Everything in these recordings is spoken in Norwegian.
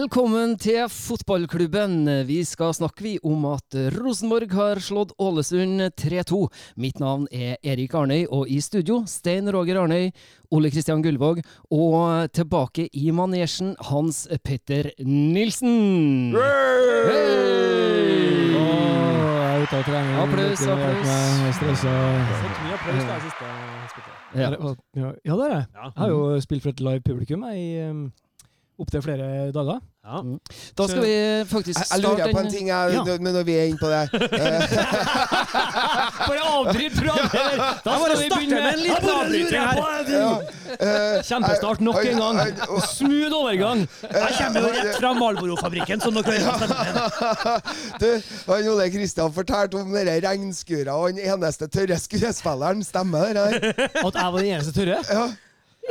Velkommen til fotballklubben. Vi skal snakke vi om at Rosenborg har slått Ålesund 3-2. Mitt navn er Erik Arnøy, og i studio Stein Roger Arnøy, Ole Kristian Gullvåg og tilbake i manesjen Hans Petter Nilsen. Hey! Av trening. Applaus, applaus. jeg mye applaus der siste. Ja. Er det- Ja, ja, det er det. Jeg har jo spilt for et live publikum jeg, i um, opptil flere dager. Ja. Da skal vi faktisk Jeg, jeg lurer på en ting, jeg, Ja. når- men når vi er inne på det. Eh, Bare avbryt programmet! Da skal vi begynne med en liten lurer her. ja, eh, Kjempestart nok en gang. Smooth overgang. Jeg kommer jo rett fra Malboro-fabrikken, som dere hører stemmen. Du, han Ole Kristian fortalte om dere regnskuret og den eneste tørre skuespilleren. Stemmer det? At jeg var den eneste tørre? Ja.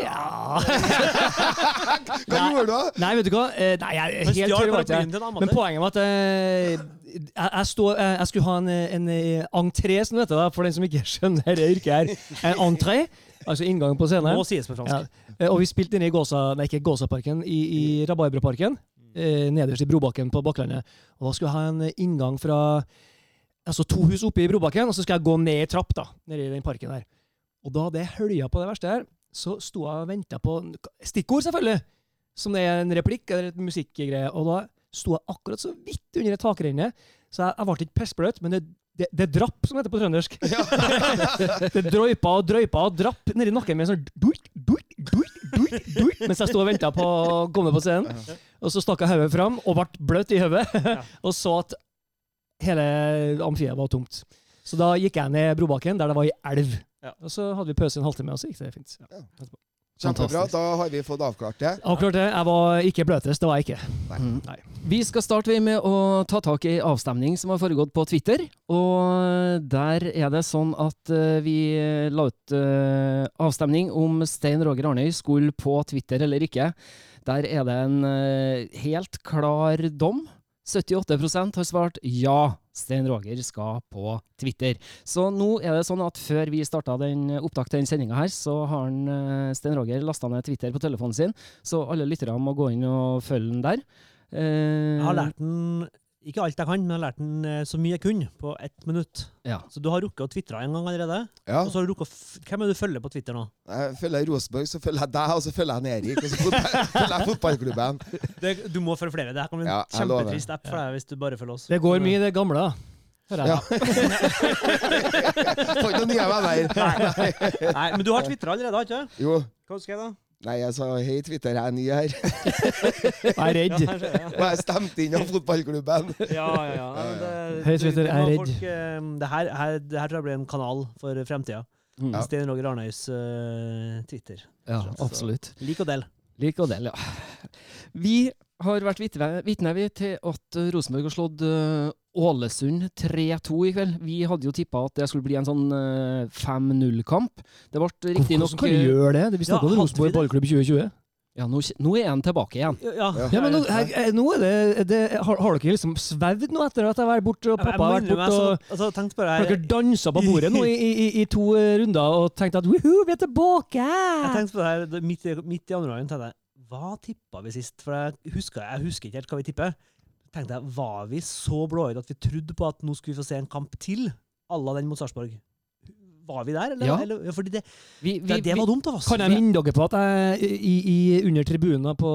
Ja Hva Nei. gjorde du da? Nei, vet du hva? Eh, Nei, jeg er helt stjal tørr. var ikke paraplyen jeg. til en amateur. Men poenget var at eh, jeg, jeg, stod, eh, jeg skulle ha en, en eh, entré, som det heter, da, for den som ikke skjønner dette yrket her. En entré, altså inngang på scenen. Må sies på fransk. Ja. Eh, Og vi spilte inne i Gåsa, nei, ikke Gåsaparken, i, i Rabarbraparken. Eh, nederst i Brobakken på Bakklandet. Og da skulle jeg ha en eh, inngang fra altså to hus oppe i Brobakken, og så skal jeg gå ned i trapp da, nede i den parken der. Og da hadde jeg hølja på det verste her, så sto jeg og venta på stikkord, selvfølgelig. Som det er en replikk eller et musikkgreie. Og da sto jeg akkurat så vidt under et takrenne, så jeg, jeg ble ikke pissbløt, men det, det, det drapp, som det heter på trøndersk. det drøypa og drøypa og drapp nedi nakken min sånn duik, duik, duik, duik, duik, mens jeg sto og venta på å komme på scenen. Og så stakk jeg hodet fram og ble bløt i hodet, og så at hele amfiet var tomt. Så da gikk jeg ned Brobakken, der det var ei elv. Ja. Og så hadde vi pause en halvtime, og så gikk det fint. Ja. Kjempebra. Da har vi fått avklart det. Avklart det. Jeg var ikke bløtest, det var jeg ikke. Mm. Nei. Vi skal starte vi med å ta tak i avstemning som har foregått på Twitter. Og der er det sånn at eh, vi la ut eh, avstemning om Stein Roger Arnøy skulle på Twitter eller ikke. Der er det en eh, helt klar dom. 78% har svart ja, Stein Roger skal på Twitter. Så nå er det sånn at før vi starta den opptak til den sendinga her, så har han, eh, Stein Roger lasta ned Twitter på telefonen sin, så alle lytterne må gå inn og følge den der. Eh, Jeg har lært den ikke alt jeg kan, men jeg har lært den eh, så mye jeg kunne på ett minutt. Ja. Så du har rukket å tvitre en gang allerede. Ja. Og så har du rukket Hvem er det du følger på Twitter nå? Jeg følger Rosenborg, så følger jeg deg, og så følger jeg Erik, og så følger jeg fotballklubben. Det, du må følge flere. Det her kan bli en Ja, kjempetrist app for deg hvis du bare følger oss. Det går mye i det gamle. Hører jeg. Får ikke noen nye venner. Nei, men du har tvitra allerede, har du ikke? Jo. Hva skal jeg da? Nei, jeg sa hei, Twitter, jeg er ny her. Jeg er redd. Ja, Og jeg stemte inn av fotballklubben. ja. ja, ja. Det, Hei, Twitter, jeg er redd. Eh, det, her, her, det her tror jeg blir en kanal for fremtida. Mm. Ja. Sten Roger Arnøys uh, Twitter. Ja, absolutt. Lik og del. Lik og del, ja. Vi har vært vitne, til at eh, Rosenborg har slått eh, Ålesund 3-2 i kveld. Vi hadde jo tippa at det skulle bli en sånn eh, 5-0-kamp. Det ble riktignok Hvordan kan du gjøre det? Vi snakka Ja, om Rosenborg ballklubb i 2020. Ja, nå, nå er han tilbake igjen. Ja. Ja. Ja, men nå, jeg, nå er det, det har, har dere liksom svevd nå etter at jeg har vært borte, og pappa har vært borte, og altså, altså, har her, dere dansa på bordet nå i, i, i, i to eh, runder og tenkte at woohoo, vi er tilbake! Jeg tenkte på det her midt, i- midt i andre gangen. tenkte jeg, Hva tippa vi sist? For jeg husker, jeg husker ikke helt hva vi tipper. tenkte jeg, Var vi så blåøyde at vi trodde på at nå skulle vi få se en kamp til? à la den mot Sarpsborg? Var vi der, eller? Ja. eller ja, fordi det, Vi, vi, det, det var dumt av oss. Kan jeg minne dere på at jeg i, i, under tribunen på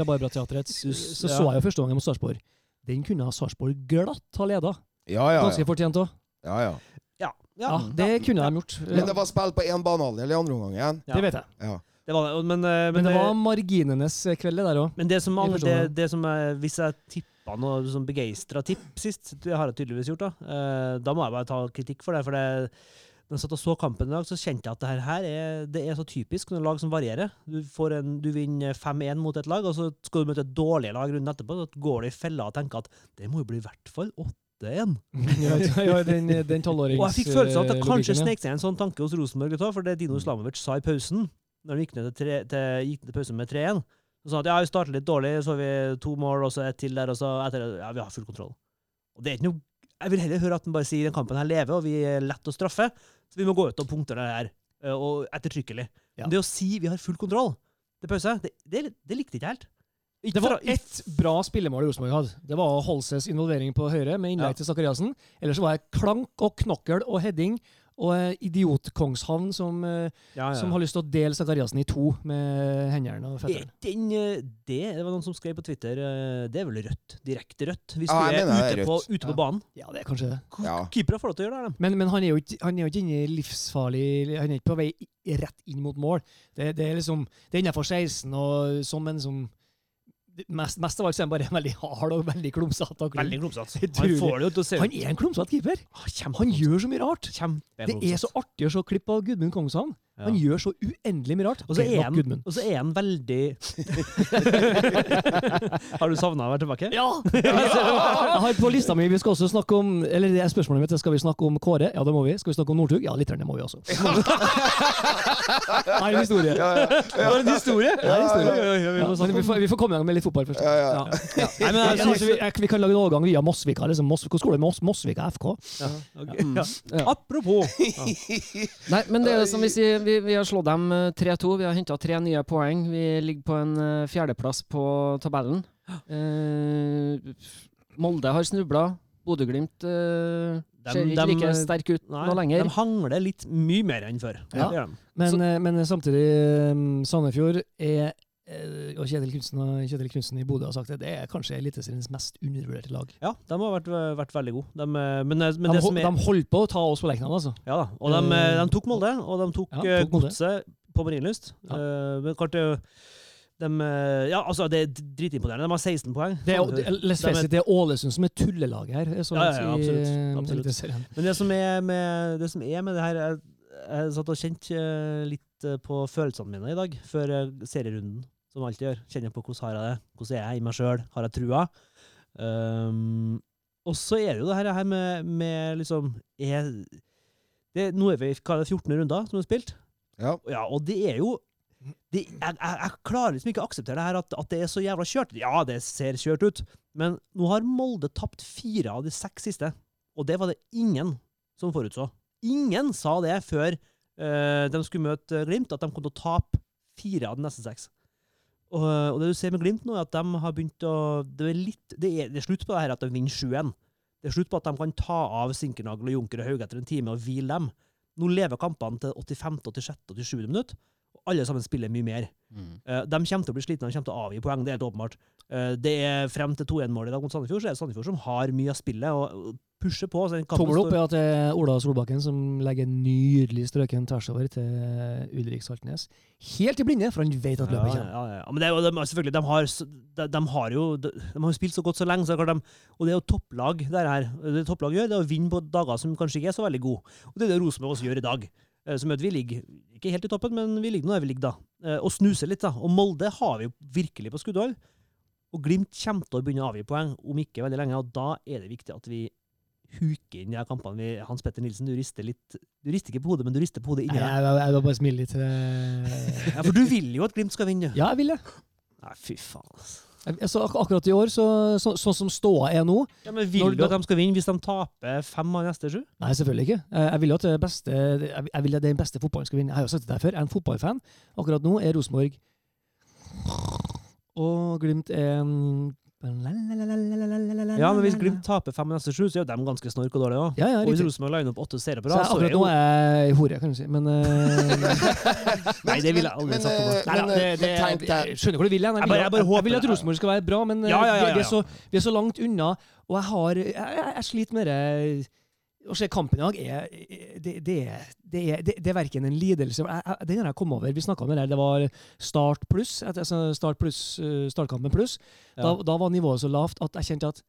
Rabarbrateatret så, så så jeg jo første gangen mot Sarpsborg. Den kunne Sarpsborg glatt ha leda. Ja, ja. Ganske fortjent òg. ja, ja. Ja, Ja, ja, det kunne de gjort. Men det var spill på én banehalvdel i andre omgang igjen. Ja. Det vet jeg. Ja. det var men, Men, eh, Men det var marginenes kveld, det der òg. Men det som, alle, det, det. som er, Hvis jeg tippa noe sånn begeistra tipp sist, det har jeg tydeligvis gjort, da eh, Da må jeg bare ta kritikk for det. For det, når jeg satt og så kampen i dag, så kjente jeg at det her, her er, det er så typisk når lag som varierer. Du, får en, du vinner 5-1 mot et lag, og så skal du møte et dårlig lag runden etterpå. Så går du i fella og tenker at det må jo bli i hvert fall 8-1. ja, ja, den, den. Og jeg fikk følelsen av at det kanskje ja. snek seg en sånn tanke hos Rosenborg, for det Dino Islamovic sa i pausen, når de gikk ned til, tre, til, gikk ned til pausen med 3-1. han sa at ja, vi startet litt dårlig, så har vi to mål og så ett til der, og så etter det, ja, vi har full kontroll. Og det er ikke noe Jeg vil heller høre at han bare sier den kampen her lever, og vi er lett å straffe, så vi må gå ut og punkte det her, eh, og ettertrykkelig. Ja. Men det å si vi har full kontroll til pause, det, det, det likte jeg ikke helt. Det var ett bra spillemål Rosenborg hadde. Det var Holses involvering på høyre med innlegg Ja. til Sakariassen. Ellers var det klank og knokkel og heading og idiotkongshavn som, eh, Ja, ja. som har lyst til å dele Sakariassen i to med hendene og Er føttene. Eh, det, det var noen som skrev på Twitter eh, Det er vel rødt? Direkte rødt? Hvis Ja, du er mener ute, er på, ute på banen. Ja, det er kanskje det. Ja. Keepere får lov til å gjøre det. Men, men han er jo ikke, han er jo ikke inne i livsfarlig Han er ikke på vei rett inn mot mål. Det, det er liksom Det er innenfor 16 og sånn, en som Mest, mest av alt så er han bare veldig hard og veldig klumsete. Veldig klumsete. Han får det jo til å se Han er en klumsete keeper! Ah, Han gjør så mye rart! Det er så artig å se klipp av Gudmund Kongshavn. Ja. Han gjør så uendelig mye rart. Og så er han, og så er han veldig Har du savna å være tilbake? Ja! Jeg har på lista mi Vi skal også snakke om Eller det er spørsmålet mitt Skal vi snakke om Kåre? Ja, det må vi. Skal vi snakke om Northug? Ja, litt. Det må vi også. Nei, en historie. Ja, ja. Det en historie. Ja, historie. Ja, ja, ja, vi må Ja, men vi, får, vi får komme i gang med litt fotball først. Ja, ja. Ja. Nei, men jeg, synes vi, jeg, vi kan lage en overgang via Mosvika. Liksom. Mosvika skole Mos, Mosvika FK. Ja, ok. Mm. ja. Ja. Apropos Nei, men det er jo som vi sier, vi, vi har slått dem eh, 3-2. Vi har henta tre nye poeng. Vi ligger på en eh, fjerdeplass på tabellen. Eh, Molde har snubla. Bodø-Glimt eh, ser ikke like eh, sterk ut Nei, nå lenger. de hangler litt mye mer enn før. Ja. Men, eh, men samtidig, Sandefjord er eh, og Kjetil Knutsen, i Bodø har sagt det, det er kanskje Eliteseriens mest undervurderte lag. Ja, de har vært, vært veldig gode. De, eh, men, men De, det som er de holdt på å ta oss på Lerkendal, altså. Ja da. Og de, eh, de tok Molde, og de tok, Ja, eh, tok Godset på Marienlyst. Ja. Eh, men klart det de, eh, Ja, altså, det er dritimponerende. De har 16 poeng. Det er, det, er- det er Ålesund som er tullelaget her. Sånn Ja, ja, absolutt. eh, Absolutt. Men det som er med det, som er med det her Jeg, jeg satt og kjente eh, litt eh, på følelsene mine i dag, før eh, serierunden, som alltid gjør. Kjenner på hvordan har jeg det, hvordan er jeg i meg sjøl, har jeg trua? Um, og så er det jo det her, her med, med liksom er, det, Nå er vi hva er det, 14 runder som er spilt. Ja. Ja, og det er jo det, jeg, jeg, jeg klarer liksom ikke å akseptere det her at, at det er så jævla kjørt. Ja, det ser kjørt ut, men nå har Molde tapt fire av de seks siste. Og det var det ingen som forutså. Ingen sa det før uh, de skulle møte Glimt, at de kom til å tape fire av de neste seks. Og, og det du ser med Glimt nå, er at de har begynt å Det er, litt, det er, det er slutt på det her at de vinner 7-1. Det er slutt på at de kan ta av Sinkernagel og Junker og Haug etter en time og hvile dem. Nå lever kampene til 85., 86., 87. minutt, alle sammen spiller mye mer. Mm. Eh, de kommer til å bli slitne, de kommer til å avgi poeng, det er helt åpenbart. Eh, det er Frem til 2-1-målet i dag mot Sandefjord, så er det Sandefjord som har mye av spillet og pusher på. Tommel opp er at det er Ola Solbakken som legger en nydelig strøken tvers over til Ulrik Saltnes. Helt i blinde, for han vet at løpet kommer. ja, ja. Men det er jo, de, selvfølgelig, de har, de, de har jo de, de har spilt så godt så lenge, så det er de, og det er jo topplag det her. Det topplag gjør, det er å vinne på dager som kanskje ikke er så veldig gode. Og det er det Rosenborg også gjør i dag. Eh, Som gjør vi ligger ikke helt i toppen, men vi ligger nå der vi ligger, da. Eh, Og snuser litt, da. Og Molde har vi jo virkelig på skuddhold. Og Glimt kommer til å begynne å avgi poeng om ikke veldig lenge, og da er det viktig at vi huker inn de her kampene. Vi, Hans Petter Nilsen, du rister litt Du rister ikke på hodet, men du rister på hodet inni deg. jeg, jeg bare smile litt. Ja, for du vil jo at Glimt skal vinne. Ja, jeg vil det. Nei, fy faen. altså. Altså, ak akkurat i år, så, så, sånn som ståa er nå Ja, men Vil Når du at de skal vinne hvis de taper fem av neste sju? Nei, selvfølgelig ikke. Jeg jeg vil at det beste Jeg vil at den beste fotballen skal vinne. Jeg har jo sagt det der før. Jeg er en fotballfan. Akkurat nå er Rosenborg Og Glimt er Ja, men hvis Glimt taper fem neste sju, så er jo de ganske snork og dårlige òg. Ja, ja, Og hvis. Rosenborg liner opp åtte seire på rad, så, så er akkurat nå er jeg hore, kan du si. Men eh, Nei, det ville jeg aldri sagt eh, meg. Nei, eh, skjønner hvor du vil hen. Jeg, Jeg jeg vil- at. Rosenborg skal være bra, men eh, Ja, vi, er så, vi er så langt unna. Og jeg har Jeg, jeg, jeg sliter med det Å se kampen i dag er Det, det, er- det, er, det, det er verken en lidelse jeg, Den har jeg kommet over. Vi snakka om det der. Det var Start pluss. Altså start pluss eh, startkampen pluss. Da, Ja. da var nivået så lavt at jeg kjente at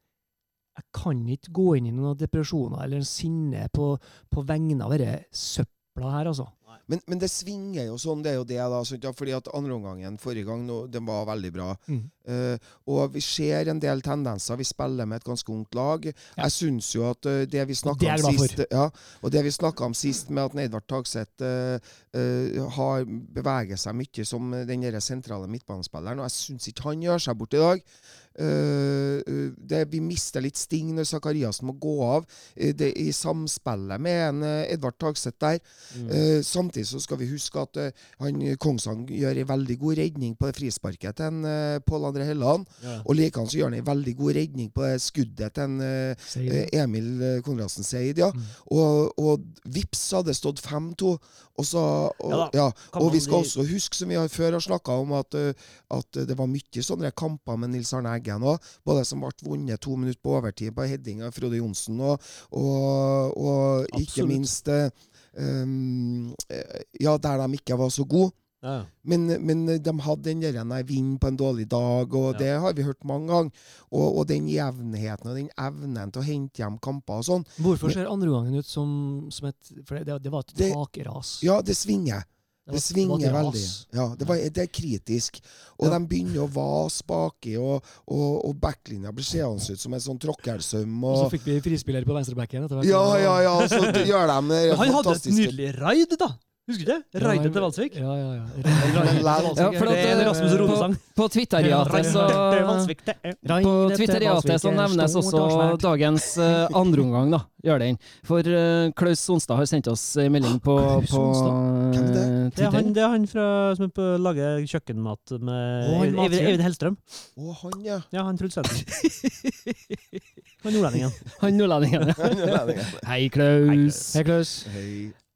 jeg kan ikke gå inn i noen depresjoner eller en sinne på, på vegne av denne søpla her, altså. Men, men det svinger jo sånn, det er jo det, da. Sånn, ja, Fordi at andreomgangen forrige gang, no, den var veldig bra. Mm. Uh, og vi ser en del tendenser. Vi spiller med et ganske ungt lag. Jeg syns jo at uh, det vi snakka om sist ja, Og det vi snakka om sist, med at Edvard Tagseth uh, har beveget seg mye som den sentrale midtbanespilleren, og jeg syns ikke han gjør seg bort i dag. Eh, eh, det, vi mister litt sting når Zakariassen må gå av. eh, det, I samspillet med en Edvard Tagseth der. Mm. Samtidig så skal vi huske at han Kongsang gjør en veldig god redning på det frisparket til en, Pål André Helland. Ja. Og likeens så gjør han en veldig god redning på det skuddet til en, Emil Konradsen Seid. Ja. Mm. Og, og vips hadde det stått 5-2. Og, så, og, Ja ja, og vi skal også huske, som vi har før har snakka om, at, eh, at det var mye sånne kamper med Nils Arne Eggen òg. Både som ble vunnet to minutter på overtid på heading av Frode Johnsen, og, og, og ikke minst um, Ja, der de ikke var så gode. Ja. Men, men de hadde den der nei, vinn på en dårlig dag, og Ja. det har vi hørt mange ganger. Og, og den jevnheten og den evnen til å hente hjem kamper og sånn. Hvorfor ser andreomgangen ut som, som et For det, det var et Det- takras. Ja, det svinger. var- Det svinger veldig. Ja, det, var, det er kritisk. Og Ja. de begynner å vase baki, og, og, og backlinja blir seende ut som en sånn tråkkelsøm. Og så fikk vi frispiller på venstrebacken etter hvert. ja, ja, ja, så gjør de det Men han hadde et nydelig raid, da! Husker du det? Ja, Raidet til Valsvik. Ja, ja, ja. Ja, for Det er en eh, Rasmus på- Rode-sang. På Twitteriatet så er er. På Twitteriatet så nevnes også dagens uh, andreomgang, da. Gjør den. For eh, Klaus Sonstad har sendt oss en melding på, på Sonstad? Hvem er det? er han, Twitter. det er han fra, som er på å lage kjøkkenmat med Eivind- Hellstrøm. Å, han, ja. Ja, han Truls Svendsen. Han nordlendingen. Han nordlendingen. ja. Hei, Klaus. Hei, Klaus.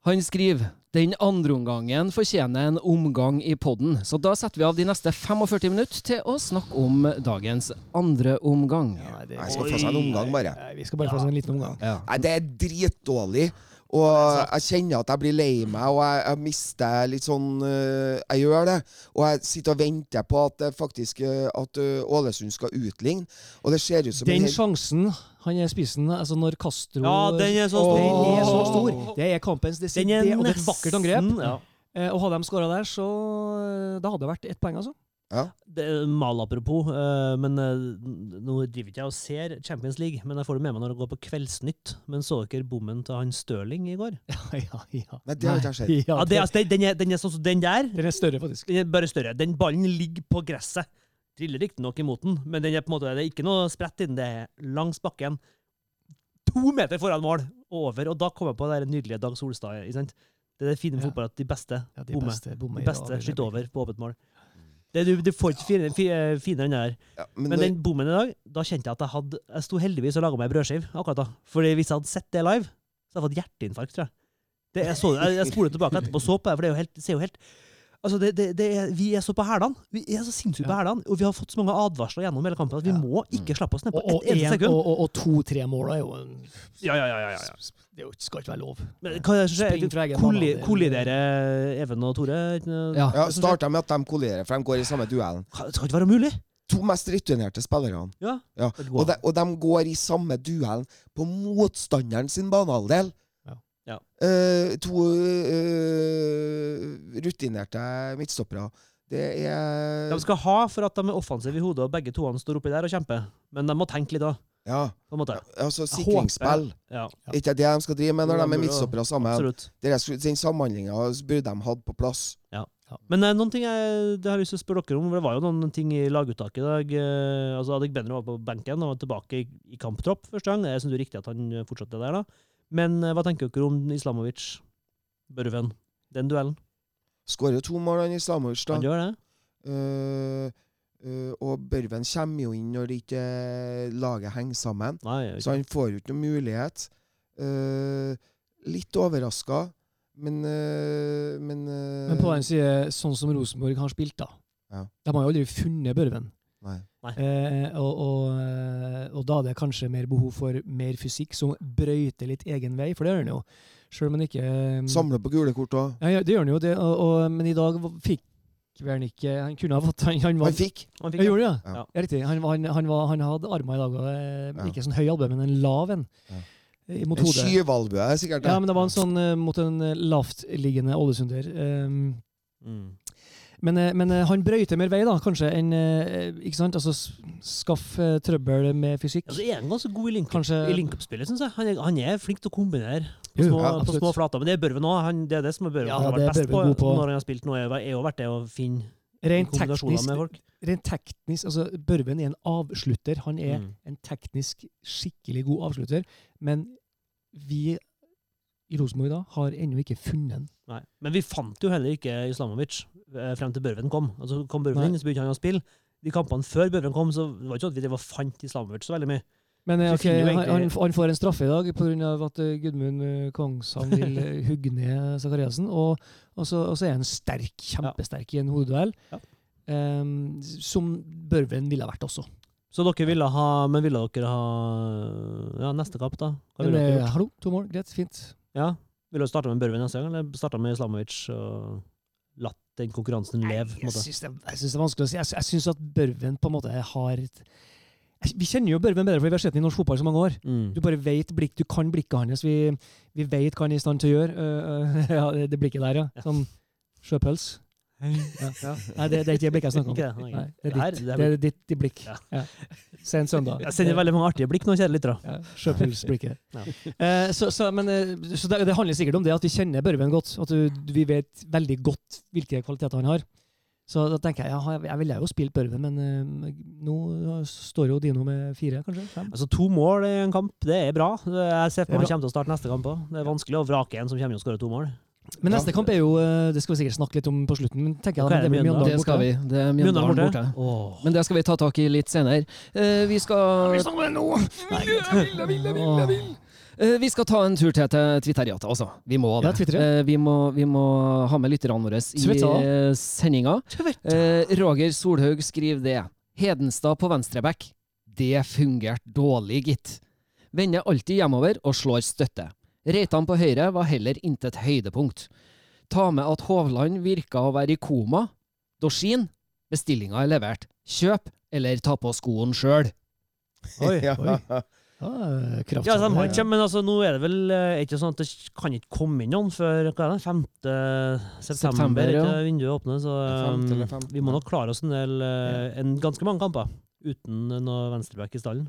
Han skriver den andre omgangen fortjener en omgang i podden, så da setter vi av de neste 45 minutter til å snakke om dagens andre omgang. Ja, det, Jeg skal få seg en omgang, bare. Nei, vi skal bare få oss en liten omgang. Nei, det er dritdårlig. Og jeg kjenner at jeg blir lei meg, og jeg, jeg mister litt sånn øh, Jeg gjør det. Og jeg sitter og venter på at det faktisk øh, At Ålesund skal utligne. Og det ser ut som Den sjansen han er spissen altså når Castro Ja, den er så stor! Den er så stor. Det er kampens desidert, er og det er et vakkert angrep. Ja. Eh, og hadde de skåra der, så eh, Da hadde det vært ett poeng, altså. Det er mal apropos, eh, men eh, nå driver ikke jeg og ser Champions League, men jeg får det med meg når jeg går på Kveldsnytt. Men så dere bommen til han Stirling i går? Ja, ja, ja. Nei, det har ikke skjedd. Ja, Ja, det, altså, den, den, er, den er sånn som den der. Den er større, faktisk. Den er bare større. Den ballen ligger på gresset. Triller riktignok imot den, men den er på en måte, det er ikke noe spredt inn. Det er langs bakken. To meter foran mål og over. Og da kommer jeg på det nydelige Dag Solstad. Ikke sant? Det er det fine med Ja. fotball at de beste Ja, de bommer. beste bommer De beste skyter over på åpent mål. Det, du, du får ikke fine- fi- finere enn det der. Ja, men Men når- den bommen i dag, da kjente jeg at jeg hadde Jeg sto heldigvis og laga meg brødskive akkurat da. Fordi hvis jeg hadde sett det live, så hadde jeg fått hjerteinfarkt, tror jeg. Det, jeg, så, jeg, jeg spoler tilbake etterpå og så på det, for det er jo helt, ser jo helt Altså, det, det, det er, Vi er så på hælene. Vi er så sinnssykt på hælene. Og vi har fått så mange advarsler gjennom hele kampen at vi Ja. må ikke slappe oss ned på Og, og, ett eneste sekund. og, og, og to-tre mål er jo en Ja, ja, ja, ja, ja. Det skal ikke være lov. Men hva er det som skjer? Kolli, kolliderer Even og Tore? Ja. ja, Starta med at de kolliderer, for de går i samme duellen. Det skal ikke være mulig. To mest returnerte spillerne. Ja. Ja. Og, de, og de går i samme duellen på motstanderen sin banehalvdel. Ja. Ja. Eh, to uh, rutinerte midtstoppere. Det er De skal ha for at de er offensive i hodet, og begge toene står oppi der og kjemper. Men de må tenke litt òg, Ja, på en måte. altså sikringsspill. Ja, Ikke det de skal drive med når de er midtstoppere sammen. absolutt. Deres, den samhandlinga burde de hatt på plass. Ja, Men eh, noen ting jeg, det har jeg lyst til å spørre dere om. Det var jo noen ting i laguttaket i dag. Eh, altså Adik Benro var på benken og var tilbake i, i kamptropp første gang. Jeg syns det er riktig at han fortsatte der, da. Men eh, hva tenker dere om Islamovic? Børven? Den duellen? Skårer jo to mål, han Islamovic, da. Han gjør det? Uh, Uh, og Børven kommer jo inn når ikke laget henger sammen. Nei. Så han får jo ikke noen mulighet. Uh, litt overraska, men uh, Men, Men på den side, sånn som Rosenborg har spilt, da. Ja. De har jo aldri funnet Børven. Nei. Eh, og, og, og da er det kanskje mer behov for mer fysikk, som brøyter litt egen vei, for det gjør han jo. Selv om han ikke eh, Samler på gule kort òg. ja, ja, det gjør han jo, det, og, og, men i dag fikk vel han ikke Han kunne ha fått Han, han var Han fikk. Han Ja, gjorde det, Ja. ja. ja. Riktig. Han, var- han, han, var, han hadde armer i dag, òg. eh, Ja. ikke sånn høy albue, men en lav en. Ja. eh, Mot En hodet. skyvalbue, sikkert. Ja, men det var en sånn eh, mot en lavtliggende Ålesunder. Um, Mm. Men, eh, men eh, han brøyter mer vei, da, kanskje, enn eh, Ikke sant? Altså skaff trøbbel med fysikk. Altså, er han ganske god i link-up-spillet, link-up-spillet, syns jeg. Han er, han er flink til å kombinere på små, ja, på små flater. Men det er Børven òg. Det er det som er Børven Ja, har vært best på, på. når han har spilt nå, er er jo vært det å finne Rent teknisk, med folk. rent teknisk altså Børven er en avslutter. Han er Mm. en teknisk skikkelig god avslutter. Men vi i Rosenborg da har ennå ikke funnet den. Nei. Men vi fant jo heller ikke Islamovic eh, frem til Børven kom. Altså kom Børven Nei. inn, så begynte han å spille. De kampene før Børven kom, så det var ikke sånn at vi fant Islamovic så veldig mye. Men eh, Så ok, finner jo han, egentlig- han, han får en straffe i dag pga. at eh, Gudmund Kongshamn vil hugge ned Sakariassen. Og, og, og så er han sterk, kjempesterk i en hodeduell. Ja. Um, som Børven ville vært også. Så dere ville ha Men ville dere ha Ja, neste kapp, da? Hva ville dere gjort? hallo, to mål, greit, fint. Ja. Ville du starta med Børven neste gang, eller starta med Islamovic og latt den konkurransen leve? Jeg, Jeg syns det, det er vanskelig å si. Jeg, jeg syns at Børven på en måte har et Vi kjenner jo Børven bedre, for vi har sett ham i norsk fotball så mange år. Mm. Du bare vet blikk, du kan blikket hans. Vi, vi vet hva han er i stand til å gjøre. Uh, uh, ja, det, blikket der, ja. Ja. Sånn sjøpøls. Ja. Nei, det, det er ikke det blikket jeg snakker om. Ikke det? Nei, det er Her, ditt, det er det er ditt, blikk. Ja. Ja. Sen søndag. Jeg sender veldig mange artige blikk nå, kjære lyttere. Ja, Sjøpulsblikket. Ja. Eh, så, så, men, eh, så det, det handler sikkert om det at vi kjenner Børven godt. At du, vi vet veldig godt hvilke kvaliteter han har. Så da tenker jeg ja, jeg ville jo spilt Børven, men eh, nå står jo Dino med fire, kanskje? Fem? Altså To mål i en kamp, det er bra. Jeg ser for meg er han kommer til å starte neste kamp òg. Det er vanskelig å vrake en som kommer til og skårer to mål. Men Ja. neste kamp er jo eh, Det skal vi sikkert snakke litt om på slutten. Men tenker jeg okay, det blir Mjøndalen. Det skal vi. Det er Mjøndalen borte. borte. Men det skal vi ta tak i litt senere. Eh, vi skal Vi snakker om det nå! Nei, greit. Eh, Vi skal ta en tur til til Twitteriatet, altså. Vi må Ja, det. Twitter, ja. Eh, vi, må, vi må ha med lytterne våre i eh, sendinga. Roger Solhaug skriver det. Hedenstad på venstreback. Det fungerte dårlig, gitt. Vender alltid hjemover og slår støtte. Reitan på høyre var heller intet høydepunkt. Ta med at Hovland virka å være i koma. Dorsin. Bestillinga er levert. Kjøp, eller ta på skoen sjøl. Oi. ja. oi. Ah, kraft. Ja, de har ikke, men altså, nå er det vel eh, ikke sånn at det kan ikke komme inn noen før hva er det, 5. september, September, ja. vinduet åpner. Så um, vi må nok klare oss en del, uh, en, ganske mange kamper uten noe venstreback i stallen.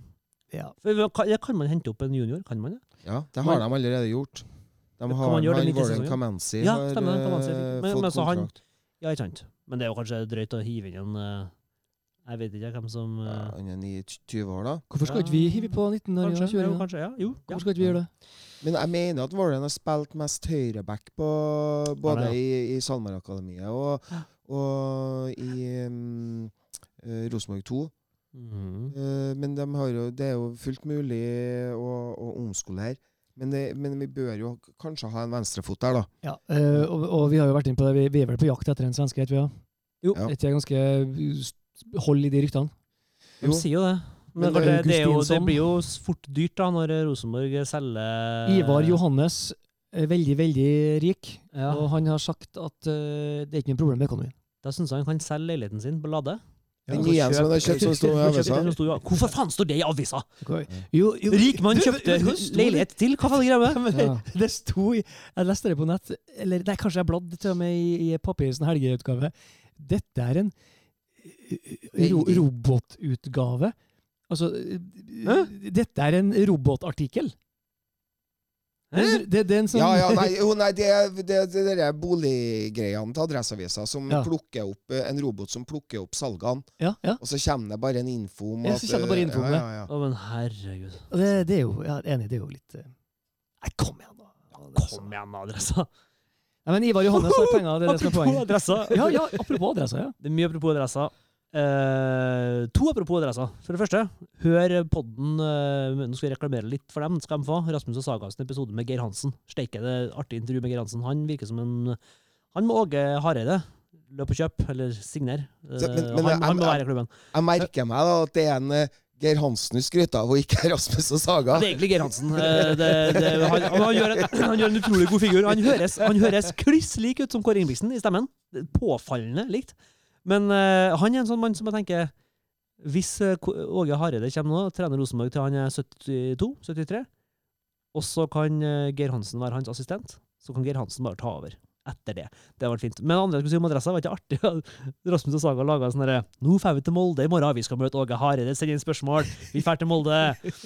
Ja. For, kan, kan man hente opp en junior? Kan man det? Ja, det har de allerede gjort. De Kan har man gjøre det midt i Warren sesongen? Kamanzi Ja, har stemmer, Kamanzi Kamenzi. fikk- men- fått men så han- kontrakt. Ja, ikke sant. Men det er jo kanskje drøyt å hive inn en eh, Jeg vet ikke hvem som Ja, eh, Han er 29 år, da. Hvorfor skal ikke vi hive på 19 år? Kanskje, jo, Ja, kanskje, ja. Jo, ja. Hvorfor skal ikke vi gjøre det? Men jeg mener at Warren har spilt mest høyreback både Ja, i, i SalMar-akademiet og, og i um, eh, Rosenborg 2. Mhm. Eh, men de har jo, det er jo fullt mulig å, å omskolere. Men, det, men vi bør jo kanskje ha en venstrefot der, da. Ja, eh, og, og vi har jo vært inne på det. Vi, vi er vel på jakt etter en svenske, vet vi? Ja. Jo. Ja. Ikke ganske hold i de ryktene? De Jo. sier jo det. Men, Men det, det, det, er jo, det blir jo fort dyrt da, når Rosenborg selger Ivar Johannes er veldig, veldig rik, Ja. og han har sagt at uh, det er ikke noe problem med økonomien. Da syns jeg han kan selge leiligheten sin på Lade. Den Altså, nye som kjøpt som sto i avisa. Hvorfor faen står det i avisa?! Jo, jo, Rikmann Du, kjøpte det leilighet til! Hva faen greier med? Ja. Det sto i Jeg leste det på nett, eller nei, kanskje jeg bladde til og med i, i papir, sånn helgeutgave. Dette er en eh, ro, robotutgave. Altså Hæ? Dette er en robotartikkel. Det, det, det er en sånn Ja, ja, nei, jo, nei det er det, det, det der boliggreiene til Adresseavisa som Ja. plukker opp eh, En robot som plukker opp salgene, ja, ja. og så kommer det bare en info om at så bare info om eh, det. ja, ja, ja. Å, men herregud. Det, det er jo ja, enig, det er jo litt eh, Nei, kom igjen, da. Er Kom igjen, adressa. Nei, men Ivar Johannes har penger, det er det som er Apropos poenget. adressa. Ja, ja, apropos adressa, ja. Det er mye apropos adressa. Eh, to apropos adressa. For det første, hør podden uh, Nå skal vi reklamere litt for dem. skal de få. Rasmus og Sagas episode med Geir Hansen. Steike det artig intervju med Geir Hansen. Han virker som en Han må Åge Hareide. Løp og kjøp, eller signer. Så, men- men han, jeg- han må være i klubben. Jeg merker meg da at det er en Geir Hansen du skryter av, og ikke Rasmus og Saga. Det er egentlig Geir Hansen. Det, det, han, han, han, gjør en, han gjør en utrolig god figur. Han høres, han høres kliss lik ut som Kåre Ingebrigtsen i stemmen. Påfallende likt. Men uh, han er en sånn mann som jeg tenker Hvis eh, Åge Hareide kommer nå og trener Rosenborg til han er 72-73, og så kan eh, Geir Hansen være hans assistent, så kan Geir Hansen bare ta over. Etter det. Det var fint. Men andre jeg skulle si om adressa var ikke artig. Rasmus og Saga laga sånn herre Nå drar vi til Molde i morgen, vi skal møte Åge Hareide. Send inn spørsmål. Vi drar til Molde.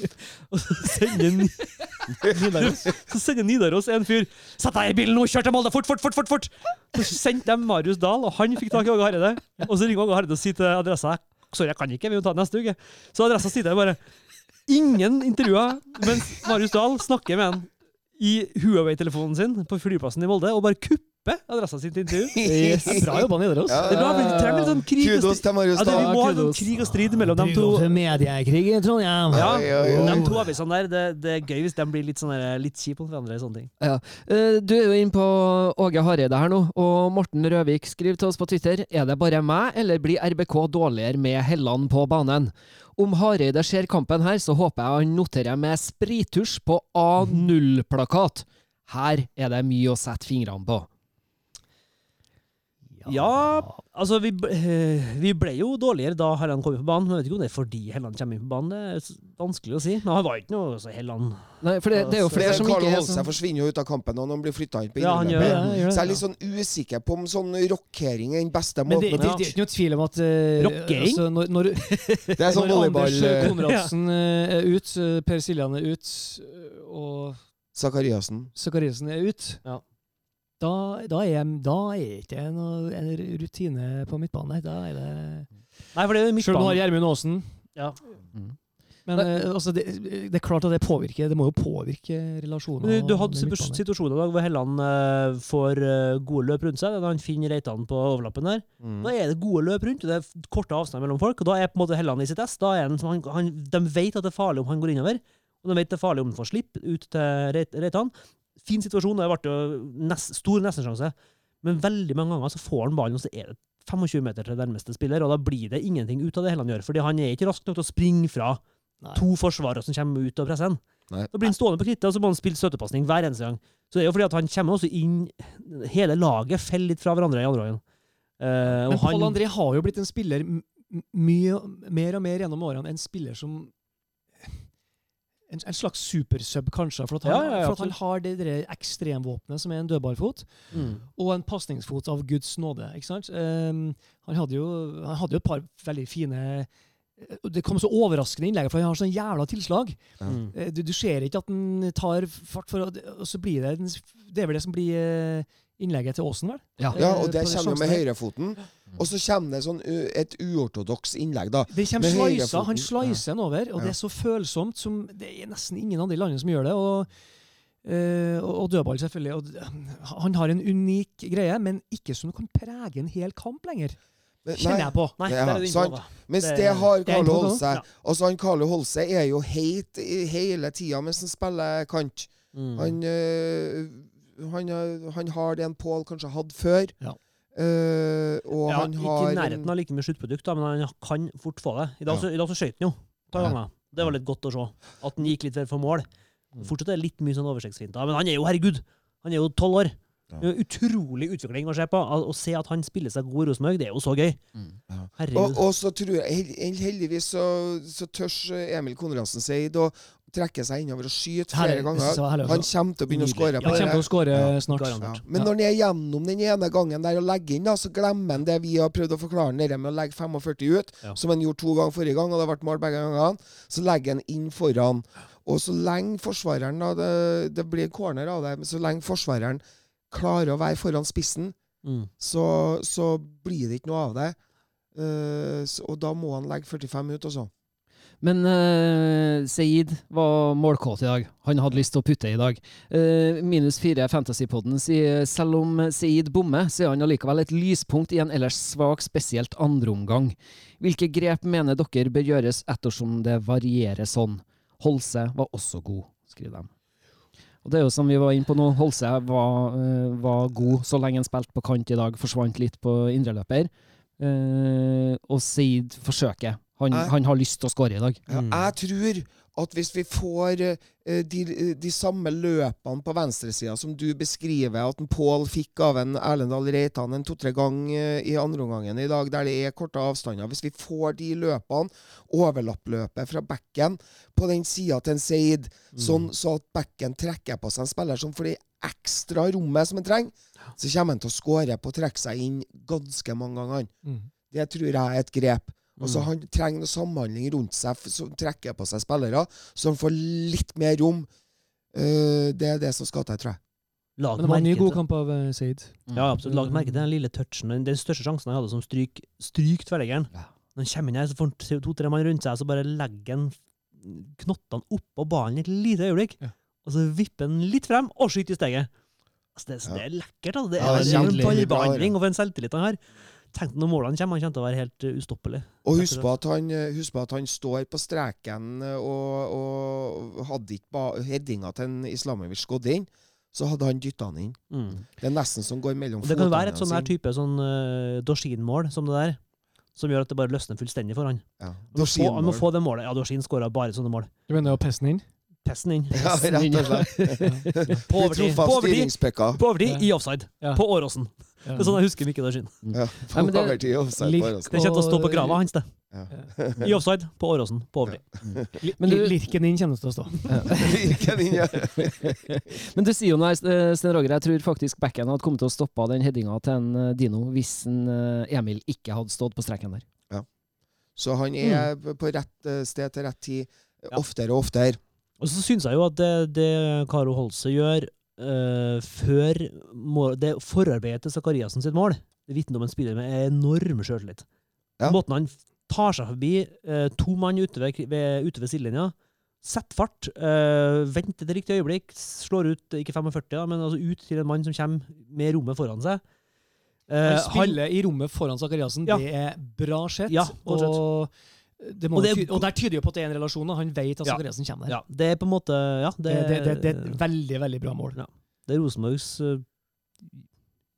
Og så sender Nidaros Så sender Nidaros en fyr Sett deg i bilen nå, kjør til Molde! Fort, fort, fort! fort, fort! Så sendte de Marius Dahl, og han fikk tak i Åge Hareide. Og så ringer Åge Hareide og sier til adressa Sorry, jeg kan ikke, vi må ta det neste uke. Så adressa sitter der bare Ingen intervjuer, mens Marius Dahl snakker med han i Huawei-telefonen sin på flyplassen i Molde og bare kupper adressa si til intervju. Yes. Det er Bra jobba, Nidaros. Ja, Det er bra, vi trenger litt sånn krig Kudos til Marius Ja, det, vi må ha noen krig og strid mellom dem to. mediekrig i Trondheim. Ja, oi. De to avisene der, det, det er gøy hvis de blir litt, sånn litt kjipe mot hverandre. sånne ting. Ja. Du er jo inne på Åge Hareide her nå, og Morten Røvik skriver til oss på Twitter Er det bare meg, eller blir RBK dårligere med Helland på banen? Om Hareide ser kampen her, så håper jeg han noterer med sprittusj på A0-plakat. Her er det mye å sette fingrene på. Ja, altså vi, eh, vi ble jo dårligere da Helland kom inn på banen. Men jeg vet ikke om det er fordi Helland kommer inn på banen. Det er vanskelig å si. Men han var ikke noe så Helland Nei, for det, det er jo flere som Carlo ikke er Holse sånn forsvinner jo ut av kampen når han blir flytta inn på Ja, han gjør innløpet. Ja, gjør det. Så jeg er litt sånn usikker på om sånn rockering er den beste måten Men det, det, det er ikke noe tvil om at uh, Rockering? altså, når, når, Det er sånn volleyball Anders eh, Konradsen uh, er ut, Per Siljan er ut, og Zakariassen. Zakariassen er ut, Ja. Da, da, er, da er ikke det noe en rutine på midtbane. Da er det Nei, for det er midtbane. Selv om du har. Gjermund Aasen. Ja. Men eh, altså, det, det er klart at det påvirker Det må jo påvirke relasjoner. Du, du hadde situasjoner i dag hvor Helland uh, får eh, gode løp rundt seg. Da han finner Reitan på overlappen der. Mm. Da er det gode løp rundt, og det er korte avstander mellom folk. Og da er på en måte Helland i sitt ess. Da er han, han, han, de vet at det er farlig om han går innover, og de vet det er farlig om han får slipp ut til Reit- Reitan. Fin situasjon, og det ble jo nest, stor nestensjanse. Men veldig mange ganger så får han ballen, og så er det 25 meter til nærmeste spiller, og da blir det ingenting ut av det hele han gjør. Fordi han er ikke rask nok til å springe fra Nei. to forsvarere som kommer ut og presser ham. Da blir han stående på krittet, og så må han spille støttepasning hver eneste gang. Så det er jo fordi at han kommer også inn Hele laget faller litt fra hverandre i andre gangen. Uh, Men Pål André har jo blitt en spiller mye mer og mer gjennom årene. En spiller som En, en slags supersub, kanskje. For at han, Ja, ja, ja, for at han har det der ekstremvåpenet som er en dødballfot, mm. og en pasningsfot av Guds nåde. ikke sant? Um, han, hadde jo, han hadde jo et par veldig fine eh, Det kom så overraskende innlegg, for han har sånn jævla tilslag. Mm. Eh, Du, du ser ikke at han tar fart, for, og så blir det Det er vel det som blir eh, innlegget til Aasen, vel? Ja. Ja, Eh, og det kommer jo med høyrefoten. Og så kommer det sånn et uortodoks innlegg, da. Det kommer Med slisa, Han slicer den over, og Ja. det er så følsomt som Det er nesten ingen andre i landet som gjør det. Og, eh, og, og dødball, selvfølgelig. Og, han har en unik greie, men ikke som kan prege en hel kamp lenger. Men, Kjenner jeg på. Nei, Ja, det er det sant. Mens Det- det har Carlo. Holse. Ja. Altså, han Carlo Holse er jo heit hele tida mens han spiller kant. Mm. Han, øh, han, øh, han har det en Pål kanskje hadde før. Ja. Uh, og ja, han ikke i nærheten av like mye sluttprodukt, da, men han kan fort få det. I dag, Ja. så, i så skøyt han jo. et par Ja. ganger. Det var litt godt å se. At han gikk litt for mål. Mm. Fortsatt er det litt mye sånn oversiktsfinter. Men han er jo, herregud, han er jo tolv år. Ja. Det Utrolig utvikling å se på. Å se at han spiller seg god i Rosenborg, det er jo så gøy. Mm. og, og så tror jeg hel- hel- Heldigvis så, så tørs Emil Konradsen Seid å trekke seg innover og skyte flere ganger. herlig Han kommer til å begynne å skåre Ja, på til å score Ja, snart. Ja. Ja. Men når han er gjennom den ene gangen der og legger inn, da, så glemmer han det vi har prøvd å forklare han, med å legge 45 ut, Ja. som han gjorde to ganger forrige gang, og det har vært mål begge gangene. Så legger han inn foran. Og så lenge forsvareren da, det, det blir corner av det, men så lenge forsvareren klarer å være foran spissen, Mm. så, så blir det ikke noe av det. Uh, så, og da må han legge 45 ut, altså. Men uh, Seid var målkåt i dag. Han hadde lyst til å putte i dag. Uh, minus fire Fantasypodden sier selv om Seid bommer, så er han allikevel et lyspunkt i en ellers svak, spesielt andreomgang. Hvilke grep mener dere bør gjøres ettersom det varierer sånn? Holse var også god, skriver de. Og det er jo som vi var inne på nå, Holse var, eh, var god så lenge han spilte på kant i dag, forsvant litt på indreløper. Uh, og Seid forsøker. Han, Jeg- han har lyst til å skåre i dag. Ja, Mm. Jeg tror at hvis vi får eh, de, de samme løpene på venstresida som du beskriver at en Pål fikk av en Erlendal Reitan en to-tre ganger i andreomgangen i dag, der det er korte avstander Hvis vi får de løpene, overlappløpet fra bekken på den sida til en Seid, Mm. sånn så at bekken trekker på seg en spiller som For det ekstra rommet som han trenger, så kommer han til å skåre på å trekke seg inn ganske mange ganger. Mm. Det tror jeg er et grep. Altså Mm. Han trenger noe samhandling rundt seg som trekker på seg spillere, så han får litt mer rom. Uh, det er det som skal til, tror jeg. Lag Men det var en ny god kamp av uh, Seid. Ja, absolutt. Lag merke til den lille touchen. Den, den største sjansen han hadde som stryk, stryk tverrleggeren. Ja. Når han kommer inn her, så får han to-tre mann rundt seg, så bare legger han knottene oppå ballen et lite øyeblikk. Ja. Og så vipper han litt frem og skyter i steget. Altså, det, Ja. det er lekkert. Altså. Det er, er det er en ballbehandling og en selvtillit han har. Tenk når målene kommer, han kommer til å være helt uh, ustoppelig. Og husk på at han, eh, husk på at han står på streken, eh, og, og hadde ikke ba- headinga til en islamisk gått inn, så hadde han dytta han inn. Mm. Det er nesten som går mellom Og det kan være et sånn type sånn uh, Dorsin-mål som det der, som gjør at det bare løsner fullstendig for han. Ja. Han må, få, han må få det målet. Ja, Dorsin skåra bare sånne mål. Du mener jo pesten inn? Pesten inn. Ja, rett og slett. På overtid. På overtid. styringspekka. På i offside. Ja. På Åråsen. Det er sånn jeg husker Mikkel Dorsin. Ja, på over det- overtid offside på Åråsen. Det kommer til å stå på grava hans, det. Ja. I offside, på Åråsen, på overtid. Ja. Men du- Lirken inn kommer det til å stå. lirken inn, ja. Men du sier jo nå, eh, Sten Roger, jeg tror faktisk backen hadde kommet til å stoppe den headinga til en eh, Dino hvis en, eh, Emil ikke hadde stått på streken der. Så han er på rett eh, sted til rett tid Ja. oftere og oftere. Og så syns jeg jo at det, det Karo Holse gjør uh, før mål, det forarbeidet til Zakariassen sitt mål, det vitner om en spiller med enorm sjøltillit. Ja. Måten han tar seg forbi uh, to mann ute ved, ved, ute ved sidelinja, setter fart, uh, venter det riktige øyeblikk, slår ut ikke 45, da, men altså ut til en mann som kommer med rommet foran seg. Uh, Han spiller i rommet foran Zakariassen. Ja. Det er bra sett. Ja, godt sett. og, det må Og det ty og der tyder jo på at det er en relasjon. og Han vet at Ja. Zakariassen kommer der. ja, det er på en måte Ja, det, Det, det, det, det er et veldig, veldig bra mål. Ja. det er Rosenborgs uh,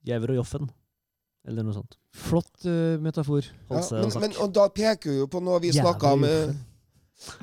Gjever og Joffen, eller noe sånt. Flott uh, metafor. Ja, men, men, og da peker du jo på noe vi snakka om uh,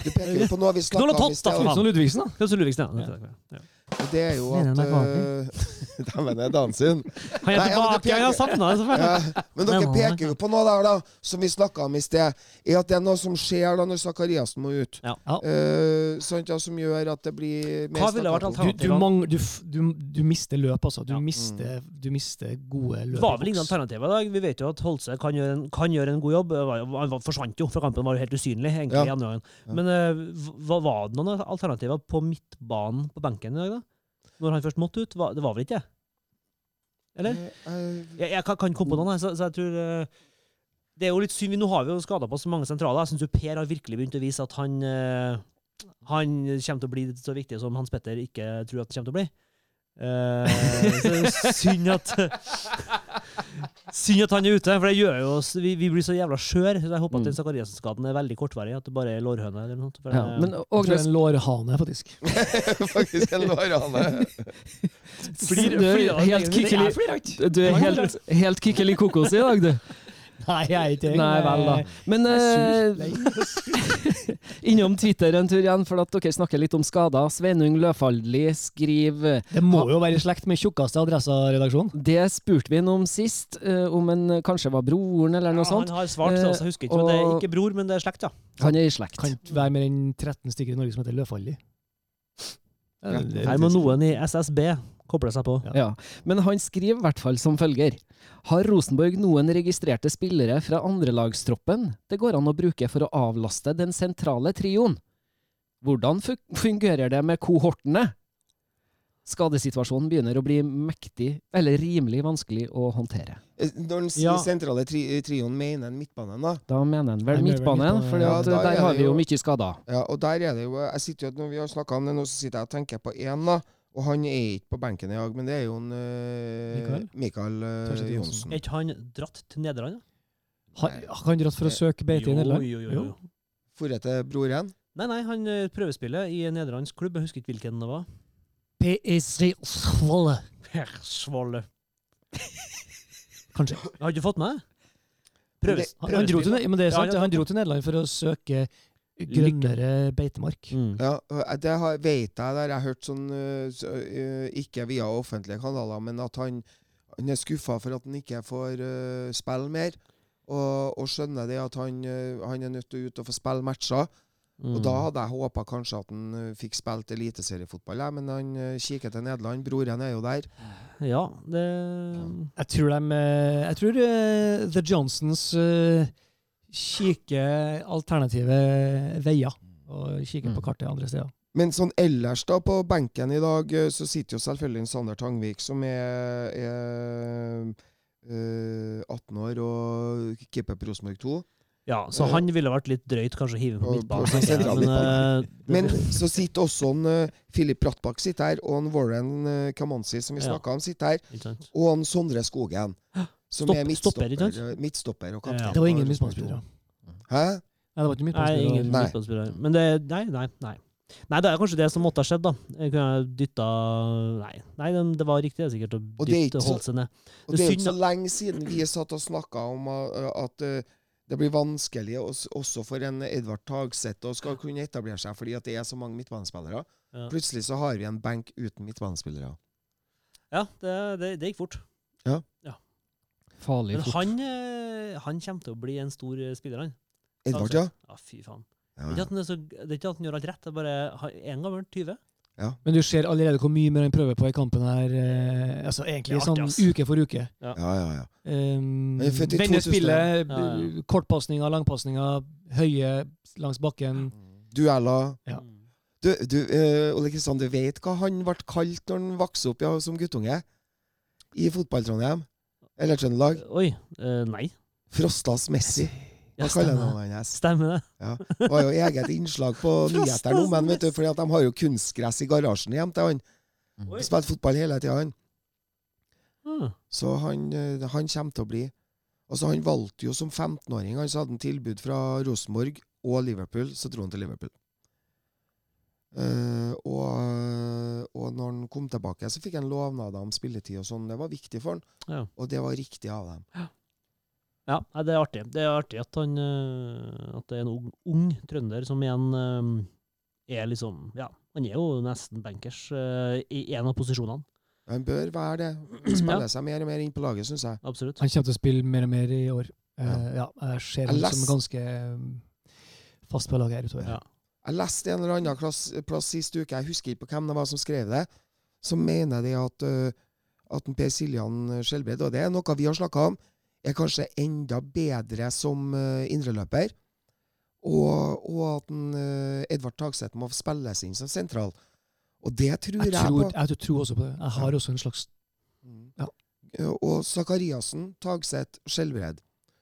Du peker jo på noe vi og snakka om i sted. for faen. Ludvigsen, da. Knutsen Ludvigsen, ja. Ja. Og Det er jo Mener at uh, Da mener jeg dansen. Han er Nei, ja, jeg har savna det. selvfølgelig. Ja, men dere peker jo på noe der, da, som vi snakka om i sted. Er at det er noe som skjer da når Sakariassen må ut. Ja. Ja. Eh, sant, ja, som gjør at det blir mer Hva ville vært alternativet? Du, du, du, du, du mister løp, altså. Du, Ja. mister, du mister gode løp. Det var vel ingen alternativer i dag. Vi vet jo at Holse kan gjøre en, kan gjøre en god jobb. Han forsvant jo fra kampen, var jo helt usynlig egentlig Ja. i andre gangen. Men uh, var det noen alternativer på midtbanen på benken i dag, da? Når han først måtte ut? Var- Det var vel ikke det? Eller? Eh, Jeg, jeg kan, kan komme på noen, så, så jeg tror eh, Det er jo litt synd. Nå har vi jo skada på så mange sentraler. Jeg syns Per har virkelig begynt å vise at han eh, Han kommer til å bli så viktig som Hans Petter ikke tror at han kommer til å bli. Eh, så det er synd at Synd at han er ute, for det gjør jo oss Vi, vi blir så jævla skjøre. Så jeg håper Mm. at den Zakariassen-skaden er veldig kortvarig. At det bare er lårhøne eller noe. For, Ja, men Jeg tror det er en lårhane, faktisk. Faktisk en lårhane. Flir- du flir- helt kikkelig du er helt, helt kykkeli kokos i dag, du. Nei, jeg er ikke det. Nei vel, da. Men eh, innom Twitter en tur igjen, for at dere snakker litt om skader. Sveinung Løfaldli skriver Det må jo være i slekt med tjukkeste Adressa-redaksjonen. Det spurte vi ham om sist, eh, om han kanskje var broren eller noe ja, sånt. Han har svart, så jeg husker ikke. Men det er ikke bror, men det er slekt, ja. Han er i slekt. Kan ikke være mer enn 13 stykker i Norge som heter Løfaldli. Her må noen i SSB koble seg på. Ja. Men han skriver i hvert fall som følger. Har Rosenborg noen registrerte spillere fra andrelagstroppen det går an å bruke for å avlaste den sentrale trioen? Hvordan fungerer det med kohortene? Skadesituasjonen begynner å bli mektig, eller rimelig vanskelig å håndtere. Eh, Når han sier Ja. sentrale tri trioen, mener han midtbanen, da? Da mener han vel midtbanen, for ja, der er har vi jo jo- mye skader. Ja, og der er det jo jeg sitter jo, Når vi har snakka om det nå, så sitter jeg og tenker på én, da. Og han er ikke på benken i dag, men det er jo en uh, Mikael? Mikael eh, Johnsen. Er ikke han dratt til Nederland? da? Han han dratt for å søke beite i Jo, Nederland? jo, jo, jo. Forrett til igjen? Nei, nei, han eh, prøvespiller i en nederlandsk klubb. Jeg husker ikke hvilken det var. PSV Svolle. Per Svolle. Kanskje. Har ikke fått med? Prøves, det- Han, dro til, men det er Ja, sant, han han dro til Nederland for å søke grønnere beitemark. Mm. Ja, det har, vet jeg der jeg har hørt sånn eh, eh, Ikke via offentlige kanaler, men at han, han er skuffa for at han ikke får uh, spille mer. Og, og skjønner det at han, han er nødt til å ut og få spille matcher. Og da hadde jeg håpa kanskje at han fikk spilt eliteseriefotball, ja, men han kikker til Nederland. Broren er jo der. Ja, det Jeg tror de Jeg tror The Johnsons eh, kikker alternative veier. Og kikker Mm. på kartet andre steder. Men sånn ellers da, på benken i dag, eh, så sitter jo selvfølgelig Sander Tangvik, som er, er eh, 18 år og keeper på Rosenborg 2. Ja, så Eh, han ville vært litt drøyt kanskje å hive på midtbanen. sentral men, uh, Men så sitter også en, eh, Philip Brattbakk sitter her, og en Warren uh, Kamanzi, som vi Ja. om, sitter her. Og en Sondre Skogen, som Stopp- er midtstopper, ikke sant? eh, midtstopper og Ja. Det var ingen midtbanespillere. Hæ? Nei, det var ikke Nei, midtbanespillere. ingen Nei. midtbanespillere. Men det Nei, nei, nei. Nei, det er kanskje det som måtte ha skjedd, da. Jeg kunne dytta Nei, nei det det var riktig det er sikkert å dytte Holse ned. Og Det er ikke så lenge siden vi satt og snakka om uh, at uh, det blir vanskelig også, for en Edvard Tagseth å skal kunne etablere seg, fordi at det er så mange midtbanespillere. Ja. Plutselig så har vi en benk uten midtbanespillere. Ja, det, det, det gikk fort. Farlig Men fort. han, eh, han kommer til å bli en stor eh, spiller, han. Edvard, ja? Ja, fy faen. ja. Det er ikke at han, er så, det er ikke at han gjør alt rett, det er bare han- en gammel 20. Men du ser allerede hvor mye mer han prøver på i kampen her. Eh, altså Egentlig Det er artig, sånn ass. uke for uke. Ja, ja, ja. Um, Han er født i Vende 2000. spillet, Ja, ja. kortpasninger, langpasninger, høye langs bakken. Dueller. Ja. Mm. Du, du eh, Ole Kristian, du vet hva han ble kalt når han vokste opp ja, som guttunge? I fotball-Trondheim? Eller Trøndelag? Oi. eh, nei. Frostas Messi. Ja, stemmer. Stemmer det. Det var jo eget innslag på nyhetene om ham, at de har jo kunstgress i garasjen hjem til han. Oi. Spilt fotball hele tida, han. Ah. Så han, eh, han kommer til å bli Altså Han valgte jo som 15-åring. Han så hadde han tilbud fra Rosenborg og Liverpool, så dro han til Liverpool. Eh, og, og når han kom tilbake, så fikk han lovnader om spilletid og sånn. Det var viktig for han, Ja. og det var riktig av dem. Ja, det er artig. Det er artig at, han, eh, at det er en ung, ung trønder som igjen um, er liksom Ja, han er jo nesten bankers uh, i en av posisjonene. Han bør være det. Spille seg mer og mer inn på laget, syns jeg. Absolutt. Han kommer til å spille mer og mer i år. Uh, ja, jeg ser ham som ganske fast på laget her utover. Ja. Jeg leste en eller annen plass, plass sist uke, jeg husker ikke på hvem det var som skrev det, som mener de at, uh, at Per Siljan Skjelbred, og det er noe vi har snakka om, er kanskje enda bedre som uh, indreløper. Og, og at en, uh, Edvard Tagseth må spilles inn som sentral. Og det tror jeg, Jeg tror, på. jeg tror også på det. Jeg har også en slags Mm. Ja. Og Sakariassen, Tagseth, Skjelbred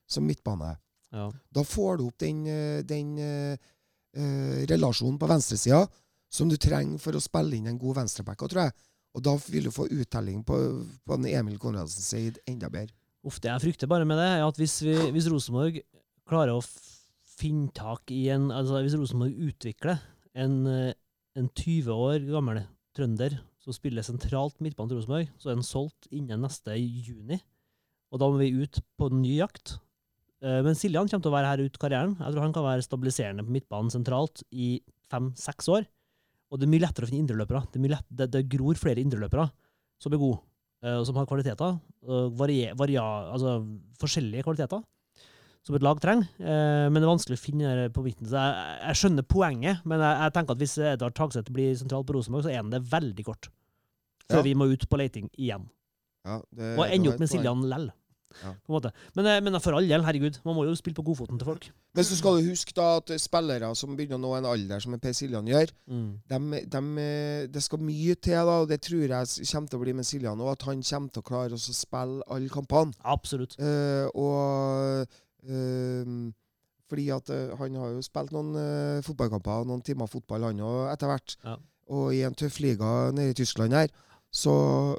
som midtbane. Ja. Da får du opp den, uh, den uh, relasjonen på venstresida som du trenger for å spille inn en god venstreback, tror. Og da vil du få uttelling på, på Emil Konradsen Seid enda bedre. Uff, det jeg frykter bare med det, er at hvis, vi, hvis Rosenborg klarer å finne tak i en Altså hvis Rosenborg utvikler en, eh, en 20 år gammel trønder som spiller sentralt midtbane til Rosenborg, så er den solgt innen neste juni. Og da må vi ut på en ny jakt. Eh, Men Siljan kommer til å være her ut karrieren. Jeg tror han kan være stabiliserende på midtbanen sentralt i fem-seks år. Og det er mye lettere å finne indreløpere. Det, er lett, det, det gror flere indreløpere som er gode, eh, og som har kvaliteter. og Varie, varia, altså forskjellige kvaliteter som et lag trenger. Eh, men det er vanskelig å finne det på midten. Så jeg, jeg skjønner poenget, men jeg, jeg tenker at hvis Edvard Tagseth blir sentral på Rosenborg, så er han det veldig kort. Før Ja. vi må ut på leiting igjen. Ja, det, Og ender opp med. Siljan lell. Ja. På en måte. Men, eh, men for all del, herregud, man må jo spille på godfoten til folk. Men så skal du huske da at spillere som begynner å nå en alder som Per Siljan gjør, dem, dem, eh, det skal mye til, da, og det tror jeg kommer til å bli med Siljan òg, at han kommer til å klare å spille alle kampene. Absolutt. Uh, og uh, fordi at uh, han har jo spilt noen uh, fotballkamper og noen timer fotball, han òg, etter hvert. Ja. Og i en tøff liga nede i Tyskland her. Så,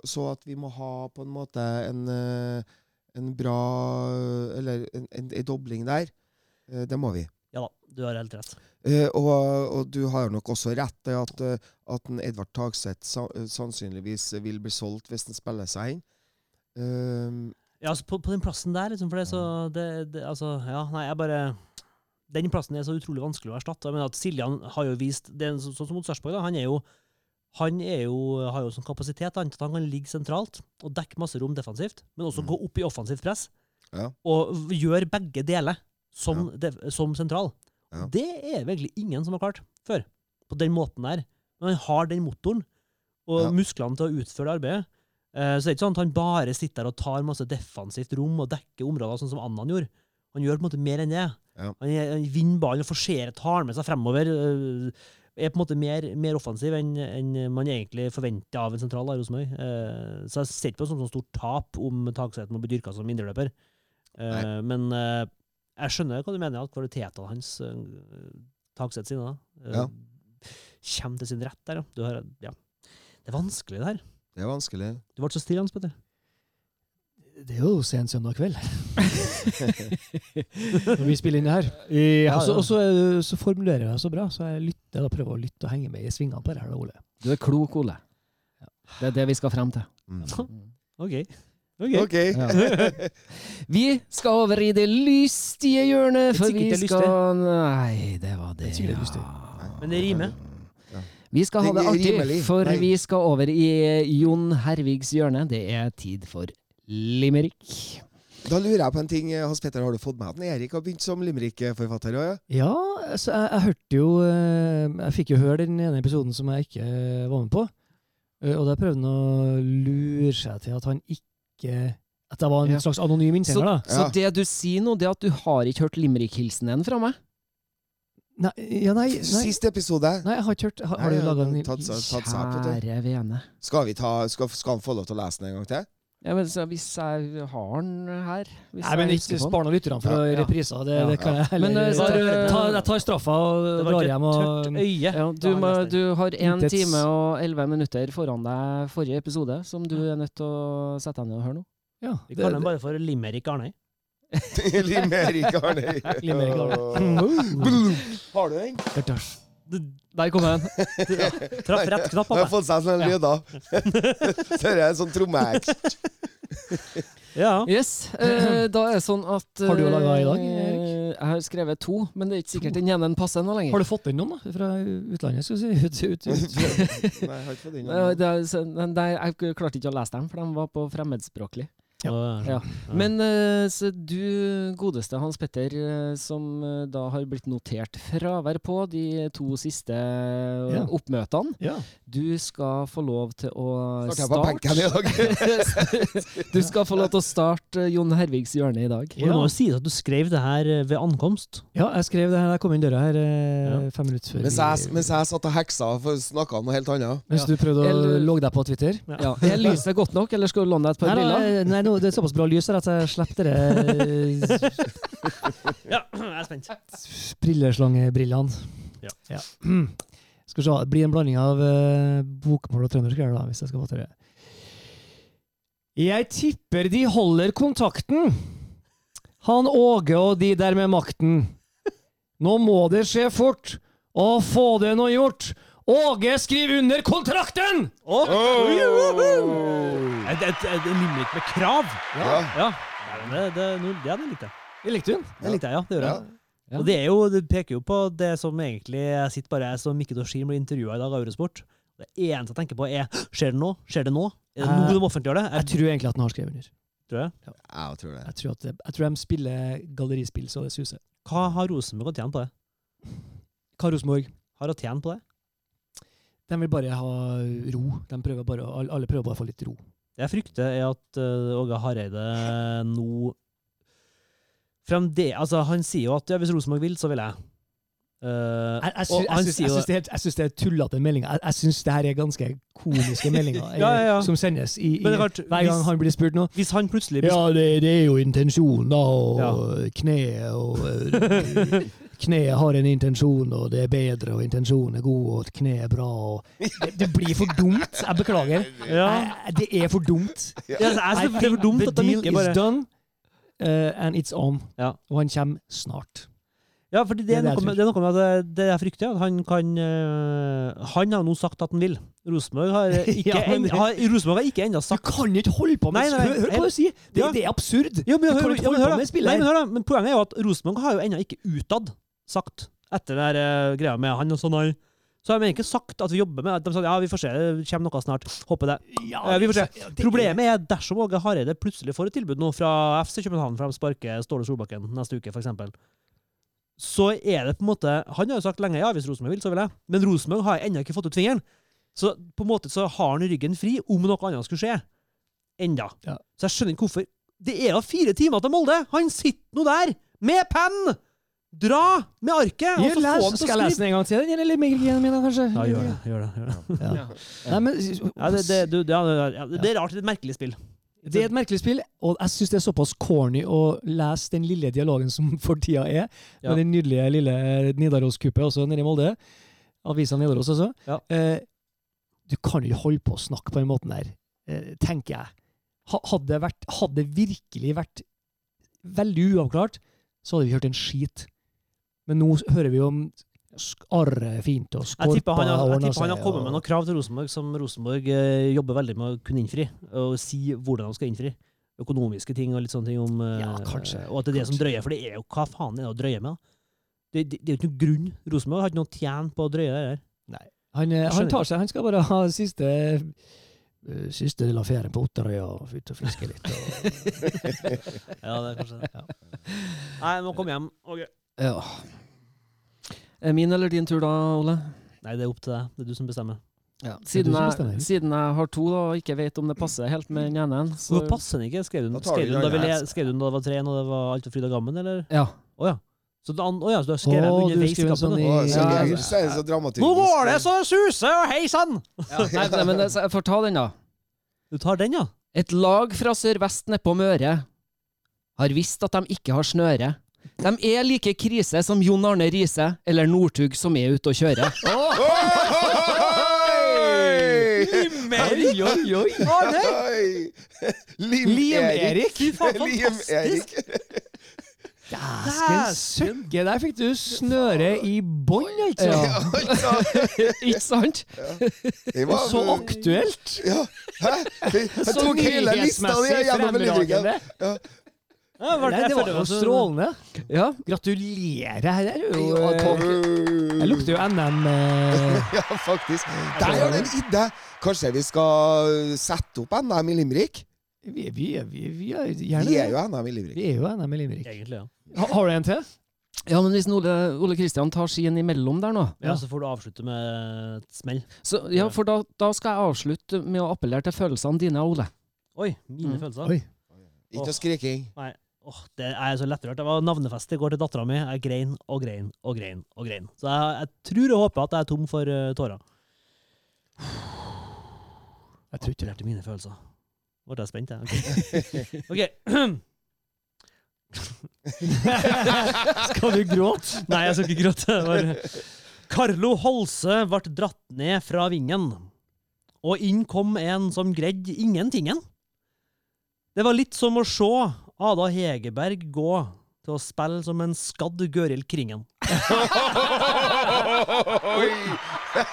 så at vi må ha på en måte en, eh, en bra Eller en, en, en dobling der, eh, det må vi. Ja da, du har helt rett. Eh, og, og du har nok også rett i at, eh, at en Edvard Tagseth eh, sannsynligvis vil bli solgt hvis han spiller seg inn. Eh, Ja, altså på, på den plassen der, liksom, for det så det, det, Altså, ja, nei, jeg bare Den plassen er så utrolig vanskelig å erstatte. Jeg mener at Siljan har jo vist det er Sånn som mot Sarpsborg. Han er jo han er jo, har jo sånn kapasitet han, at han kan ligge sentralt og dekke masse rom defensivt, men også Mm. gå opp i offensivt press. Ja. Og gjøre begge deler som, def- som sentral. Ja. Det er egentlig ingen som har klart før. På den måten der. Men han har den motoren og Ja. musklene til å utføre det arbeidet. Eh, så det er ikke sånn at han bare sitter der og tar masse defensivt rom og dekker områder, sånn som Annan gjorde. Han gjør på en måte mer enn det. Ja. Han, han vinner ballen og forserer, tar med seg fremover. øh, er på en måte mer, mer offensiv enn enn man egentlig forventer av en sentral av Rosenborg. Eh, så jeg ser ikke på det som et stort tap om Tagseth må bli dyrka som indreløper. Eh, men eh, jeg skjønner hva du mener, at kvalitetene hans, uh, Tagseth sine, da, eh, Ja. kommer til sin rett der. Ja. Du har, ja. Det er vanskelig, det her. Det er vanskelig. Du ble så stille, Hans Petter. Det er jo sen søndag kveld. Når vi spiller inn det her. Ja, Og så- ja. Og så, eh, så formulerer jeg så bra, så jeg lytter da prøver å lytte og henge med i svingene på det her, da, Ole. Du er klok, Ole. Det er det vi skal frem til. Mm. OK. Ok. okay. Ja. Vi skal over i det lystige hjørnet, for vi skal Nei, det var det, Det ja. Men det rimer. Vi skal ha Det det artig, for vi skal over i Jon Hervigs hjørne. Det er tid for limerick. Da lurer jeg på en ting. Hans Petter, har du fått med at Erik har begynt som limerick-forfatter? Ja? Ja, altså, jeg, jeg hørte jo eh, Jeg fikk jo høre den ene episoden som jeg ikke eh, var med på. Eh, Og der prøvde han å lure seg til at han ikke At jeg var en Ja. slags anonym Så, innsender, da. så Ja. det du sier nå, det er at du har ikke hørt limerick-hilsenen fra meg? Nei, ja, nei, nei, Siste episode. nei, jeg har ikke hørt Har, har Nei, du laga den? Tatt, tatt tatt. Kjære vene. Skal, vi ta, skal, skal han få lov til å lese den en gang til? Ja, men så hvis jeg har den her hvis Nei, men ikke spar nå lytterne for Ja. repriser. Det, Ja. det kan jeg heller Men, eh, så- ta, Jeg tar straffa og drar hjem og øye. Ja, du, må, du har én time og elleve minutter foran deg forrige episode, som du er nødt til å sette deg ned og høre nå. Ja, Vi kaller den bare for Limerick Arnøy. Limerick Arnøy. Limerick Boom. Har du den? Det- Der kom den. Traff rett knapp Han har fått seg sånne lyder. Så er det en sånn trommeact. Ja. Yes, eh, da er det sånn at Har du laget i dag, eh, Erik? Jeg har skrevet to, men det er ikke sikkert den ene passer ennå lenger. Har du fått inn noen da, fra utlandet? Skal vi si? Ut, ut, ut. Nei, jeg har ikke fått inn noen. det er, så- men det, jeg klarte ikke å lese dem, for de var på fremmedspråklig. Ja. Og- Ja. Men eh, så du, godeste Hans Petter, eh, som eh, da har blitt notert fravær på de to siste Ja. oppmøtene, Ja. du skal få lov til å starte du skal få lov til å starte Jon Hervigs hjørne i dag. Og du må jo si at du skrev det her ved ankomst. ja, jeg skrev det her da jeg kom inn døra her fem minutter før. Mens jeg, mens jeg satt og heksa og snakka om noe helt annet. Mens du prøvde å logge deg på Twitter. Ja. Er lyset godt nok, eller skal du låne deg et par briller? nei, nei, nå- det er såpass bra lys her at jeg slipper det Ja, jeg er spent. brilleslangebrillene. Ja. Skal vi se, det blir en blanding av uh, bokmål og trøndersk her, da, hvis jeg skal få til det. Jeg tipper de holder kontakten. Han Åge og de der med makten. Nå må det skje fort, og få det nå gjort. Åge, skriv under kontrakten! Oh. Oh! Et, et, et limerick med krav. Ja. Ja. Det, det, ja, det likte jeg. Jeg likte hun? Det likte jeg, ja. Det gjør jeg. Ja. Og det, er jo, det peker jo på det som egentlig Jeg sitter bare jeg som Mikkel Dorsin blir intervjua i dag av Eurosport. Det eneste jeg tenker på, er Skjer det nå? Skjer det nå? Er det nå Eh, de offentliggjør det? Jeg Jeg tror egentlig at den har skrevet under. tror jeg. Jeg tror det. Jeg tror, at det, jeg tror de spiller gallerispill så det suser. Hva har Rosenborg å tjene på det? Hva Rosenborg? Har å tjene på det? De vil bare ha ro. De prøver bare, alle prøver bare å få litt ro. Det jeg frykter, er at uh, Åge Hareide nå Fremde, altså, Han sier jo at ja, hvis Rosenborg vil, så vil jeg. Eh, Jeg, jeg, jeg, syns, jeg, syns det er, jeg syns det er tullete meldinger. Jeg, jeg syns det her er ganske komiske meldinger eh, Ja, ja, som sendes i, i, klart, hver gang hvis- han blir spurt noe. Hvis han plutselig blir Ja, det, det er jo intensjonen, da, og Ja. kneet og eh, Kneet har en intensjon, og det er bedre, og intensjonen er god, og kneet er bra, og det, det blir for dumt. Jeg beklager. Ja. Jeg, det er for dumt. Ja, altså, jeg det er for dumt at de ikke bare is done, uh, and it's on. Ja. Og han kommer snart. Ja, for det Det er, det noe med, det er noe med at det, jeg frykter, at han kan uh, Han har nå sagt at han vil. Rosenborg har ikke, Ja, men- en, har, Rosenborg har ikke ennå Du kan ikke holde på med Nei. Hør, hør hva du sier! Det, Ja. det er absurd! Ja, men, hør, ja, men, hør, spillet Nei, men, hør, men poenget er jo at Rosenborg har jo ennå ikke utad sagt, etter den der, øh, greia med han og sånn nei. Så har de ikke sagt at vi jobber med det. De sa ja, vi får se, det kommer noe snart. Håper det. Eh, vi får se. Ja, det Problemet er dersom Åge Hareide plutselig får et tilbud nå fra FC København, for de sparker Ståle Solbakken neste uke, f.eks. så er det på en måte Han har jo sagt lenge ja, hvis Rosenborg vil, så vil jeg. Men Rosenborg har ennå ikke fått ut fingeren. Så på en måte så har han ryggen fri om noe annet skulle skje. Enda. Ja. Så jeg skjønner ikke hvorfor. Det er jo fire timer til Molde! Han sitter nå der, med penn! Dra med arket! og så få den til skal å jeg lese skrive. den en gang til? den, Eller Miguel min, kanskje? Ja, gjør det. Gjør det, gjør det. Ja. Nei, men, Ja, det, det, du, ja, det, ja, det er rart. Det er et merkelig spill. Det er et merkelig spill, og jeg syns det er såpass corny å lese den lille dialogen som for tida er, Ja. med den nydelige lille Nidaroskuppet også nede i Molde. Avisa Nidaros også. Ja. Eh, du kan jo ikke holde på å snakke på den måten der, eh, tenker jeg. Ha, hadde, det vært, hadde det virkelig vært veldig uavklart, så hadde vi hørt en skit. Men nå hører vi om sk- arre fint og Jeg tipper han, har- jeg tipper han har kommet og- med noen krav til Rosenborg som Rosenborg eh, jobber veldig med å kunne innfri, og si hvordan de skal innfri. Økonomiske ting og litt sånne ting om eh, Ja, kanskje. Og at det er det som drøyer. For det er jo hva faen er det å drøye med? da? Det, det, det er jo ikke noen grunn. Rosenborg har ikke noe å tjene på å drøye det her. Han, eh, han tar seg, han skal bare ha siste eh, Siste del av ferien på Otterøya og ut og fiske litt. Og, Ja, det er kanskje det. Nei, må komme hjem. Ok. Ja. Er min eller din tur da, Ole? Nei, det er opp til deg. Det er du som bestemmer. Ja. Siden, jeg, siden jeg har to da, og ikke vet om det passer helt med den ene så, passer den ikke? Skrev du den skrev du du da, skrev du det var tre, og det var alt for fryd og gammen, eller? Ja. Oh, ja. Så, da, oh, ja, så du har skrevet du underveis i kampen? sånn i- Ja, så det så dramaturgisk. Nå går det så suser, og hei sann! Nei, men det- så jeg får ta den, da. Du tar den, ja? Et lag fra sørvest nedpå Møre har visst at de ikke har snøre. De er like krise som Jon Arne Riise eller Northug som er ute og kjører. oi, oi, oi! Oi! Lim-Erik! Lim Fantastisk. Dæsken søkke, der fikk du snøre i bånn, altså! Ja. Ikke sant? Det var Så aktuelt! Ja. Hæ? Jeg Så tok hele lista di gjennom Lindviken. var det, Nei, det var jo strålende. Ja. Gratulerer. Her er jo Jeg lukter jo NM eh, Ja, faktisk. Der har du en idé! Kanskje vi skal sette opp NM i Limerick? vi, vi, vi, vi er gjerne Vi er jo NM i Limerick. Vi er jo NM i Limerick. Egentlig, ja. Ha, har du en til? ja, men hvis Ole, Ole Kristian tar sin imellom der nå ja. Så får du avslutte med et smell. så, Ja, for da, da skal jeg avslutte med å appellere til følelsene dine, Ole. Oi, mine Mm. følelser. Oi. Ikke noe skriking. Nei. Åh, det er så lettrørt. Det var navnefest i går til dattera mi. Jeg grein og grein og grein og grein. Så jeg, jeg tror og håper at jeg er tom for uh, tårer. Jeg tror ikke det. Appellerte mine følelser. Ble jeg spent, jeg. Ok. okay. Skal du gråte? Nei, jeg skal ikke gråte. Var- Carlo Holse ble dratt ned fra vingen, og inn kom en som greide ingentingen. Det var litt som å se Ada Hegerberg gå til å spille som en skadd Gøril Kringen. Oi!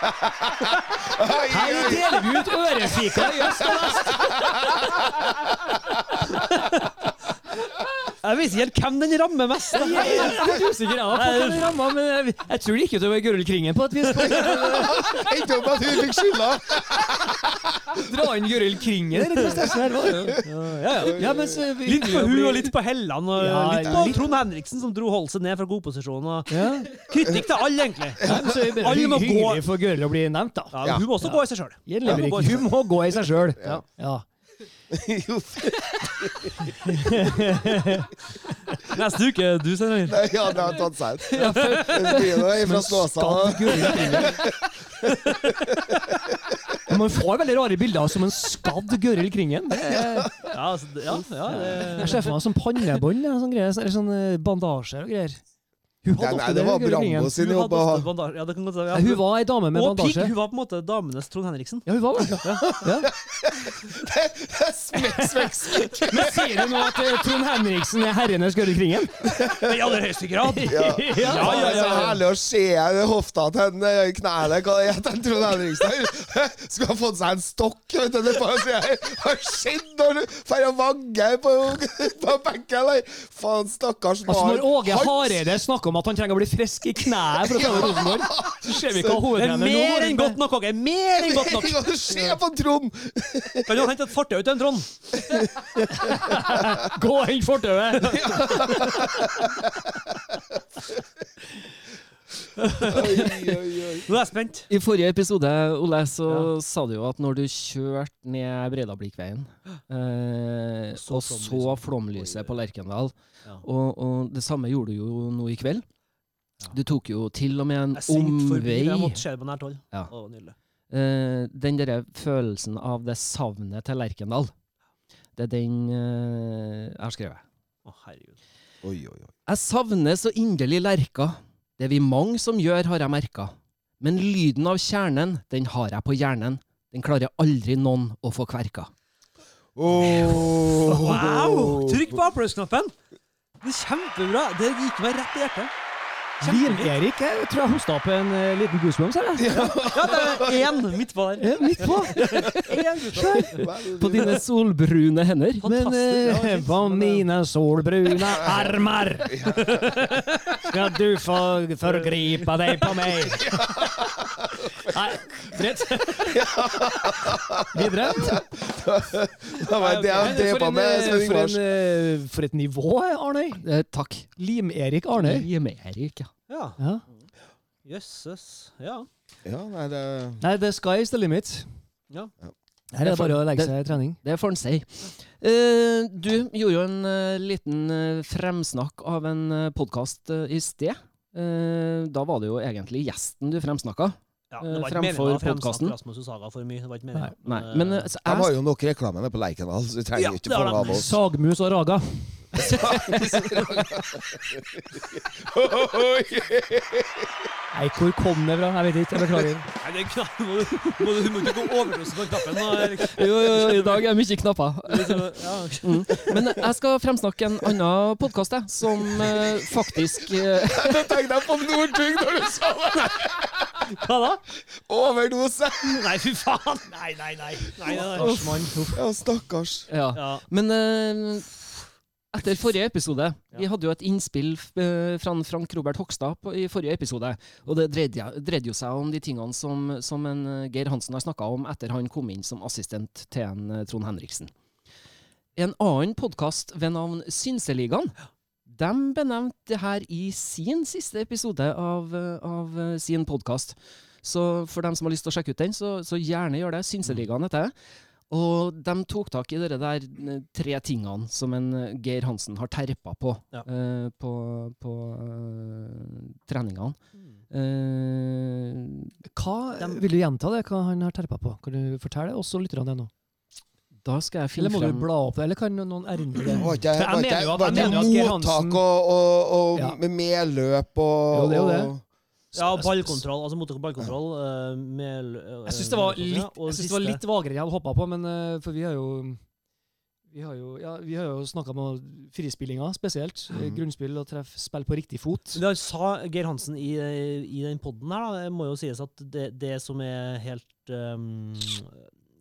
Her deler vi ut ørefika i øst og vest! Jeg vet ikke helt hvem den rammer mest. da. Jeg er litt usikker jeg, på hvem den rammer, men jeg, jeg tror det gikk utover Gøril Kringen på et vis. Endte opp med at hun fikk skylda! Dra inn Gøril Kringen i. Ja, ja. Ja, Litt på hun og litt på Helland, og Ja, litt på litt- Trond Henriksen, som dro Holse ned fra godposisjon. og ja. Kritikk til alle, egentlig. Ja, så er Alle må gå. hyggelig for Gøril å bli nevnt, da. Hun må også gå i seg sjøl. Hun må gå i seg sjøl. Ja. Jo, Neste uke, du, nei, ja, det har tatt seg ut. Det blir noe fra Snåsa. Man får veldig rare bilder som en skadd Gøril Kringen. Er- Ja, altså, ja, ja, det... Jeg ser for meg som pannebånd sånn eller sånn eh, bandasjer og greier. Hun hadde nei, nei, det var Brambo sin jobb å ha. Ja, det kan godt. Ja, hun var ei dame med og pigg. bandasje. Hun var på en måte damenes Trond Henriksen. Ja, hun var det. Ja. Smekk, smekk, smekk. Men sier du nå at eh, Trond Henriksen er herrenes Gørre Kringen? I aller høyeste grad. Ja. ja, Ja, ja, Det er så herlig å se hofta til henne, knærne knæle. Hva det Trond Henriksen? Skulle ha fått seg en stokk. vet du, nedpå siden. Hva skjedde når du drar og vagger på, på benken? Faen, stakkars Altså Når Åge Hareide snakker om at han trenger å bli frisk i kneet for å ta Rosenborg, så ser vi hva Det er mer enn godt nok, Åge. Mer enn godt nok. Se på Trond! Kan du hente et fartøy til en Trond? Gå og hent fortauet! Oi, oi. Nå er jeg spent. I forrige episode Ole, så Ja. sa du jo at når du kjørte ned Breidablikkveien, eh, Så og så flomlyset. på Lerkendal, Ja. og, og det samme gjorde du jo nå i kveld. Ja. Du tok jo til og med en Jeg omvei. Jeg måtte se det på nært hold. Ja. Å. Eh, den derre følelsen av det savnet til Lerkendal, det er den eh, jeg har skrevet. Å, herregud. Oi, oi, oi. Jeg savner så inderlig Lerka. Det er vi mange som gjør, har jeg merka. Men lyden av kjernen, den har jeg på hjernen. Den klarer aldri noen å få kverka. Oh. Wow! Trykk på applausknappen! Det kjempebra. Det gikk meg rett i hjertet. Lim-Erik, jeg tror jeg hosta opp en uh, liten goosebumps her. Ja. Ja, det er én midt på der. Midt på. På dine solbrune hender. Men Ja, på mine solbrune armer skal du få forgripe deg på meg. Nei, dritt. Videre. Det var jeg drepa en, med, eh, Sven for, Ingvars. eh, for et nivå, Arnøy. Eh, takk. Lim-Erik Arnøy. Lim-Erik, ja. Ja. Ja. Jøsses. Ja. Ja, nei, det Nei, the sky is the limit. Ja. Her er det bare å legge seg i trening. Det får en si. Uh, du gjorde jo en uh, liten uh, fremsnakk av en uh, podkast i sted. Eh, da var det jo egentlig gjesten du fremsnakka. Ja Eh, det var ikke fremfor fremsnakke. Rasmus og Saga for mye. Det var ikke meningen. Nei, men eh, jeg... De har jo nok reklame på Lerkendal, så vi trenger Ja, ikke fange av oss. Sagmus og Raga. Nei, hvor kom det fra? Jeg vet ikke. Jeg beklager. Nei, det er knapp. Må du, må du, du må ikke gå overdose på knappen. nå, Erik. jo, jo, jo, I dag er mye knapper. Ja. Mm. Men jeg skal fremsnakke en annen podkast som eh, faktisk eh, Nå tenkte jeg på Northug når du sa det! Hva da? Overdose! Nei, fy faen! Nei, nei, nei. nei, nei, nei. Mann. Ja, stakkars. Ja. Ja. Men eh, etter forrige episode Vi hadde jo et innspill eh, fra Frank Robert Hogstad på, i forrige episode. Og det dreide, dreide jo seg om de tingene som, som en eh, Geir Hansen har snakka om etter han kom inn som assistent til en eh, Trond Henriksen. En annen podkast ved navn Synseligaen de benevnte det her i sin siste episode av, av sin podkast. Så for dem som har lyst til å sjekke ut den, så, så gjerne gjør det. Synseligaen heter det. Og de tok tak i de der eh, tre tingene som en eh, Geir Hansen har terpa på Ja. uh, på, på uh, treningene. Uh, Hva, de, vil du gjenta det, hva han har terpa på? Kan du fortelle oss og lytterne det nå? da skal jeg finne Eller må du frem bla opp det, eller kan noen erne det? Var ikke mottak og, og, og Ja. med medløp og Jo, det er jo det. Ja, ballkontroll. Altså mottak og ballkontroll. Uh, med, uh, Jeg syns det ja, det var litt vagere enn jeg hadde håpa på, men uh, for vi har jo vi har jo, ja, vi har jo snakka om frispillinga spesielt. Mhm. Grunnspill og treff spill på riktig fot. Det sa Geir Hansen i, i den poden her, da, det må jo sies at det, det som er helt um,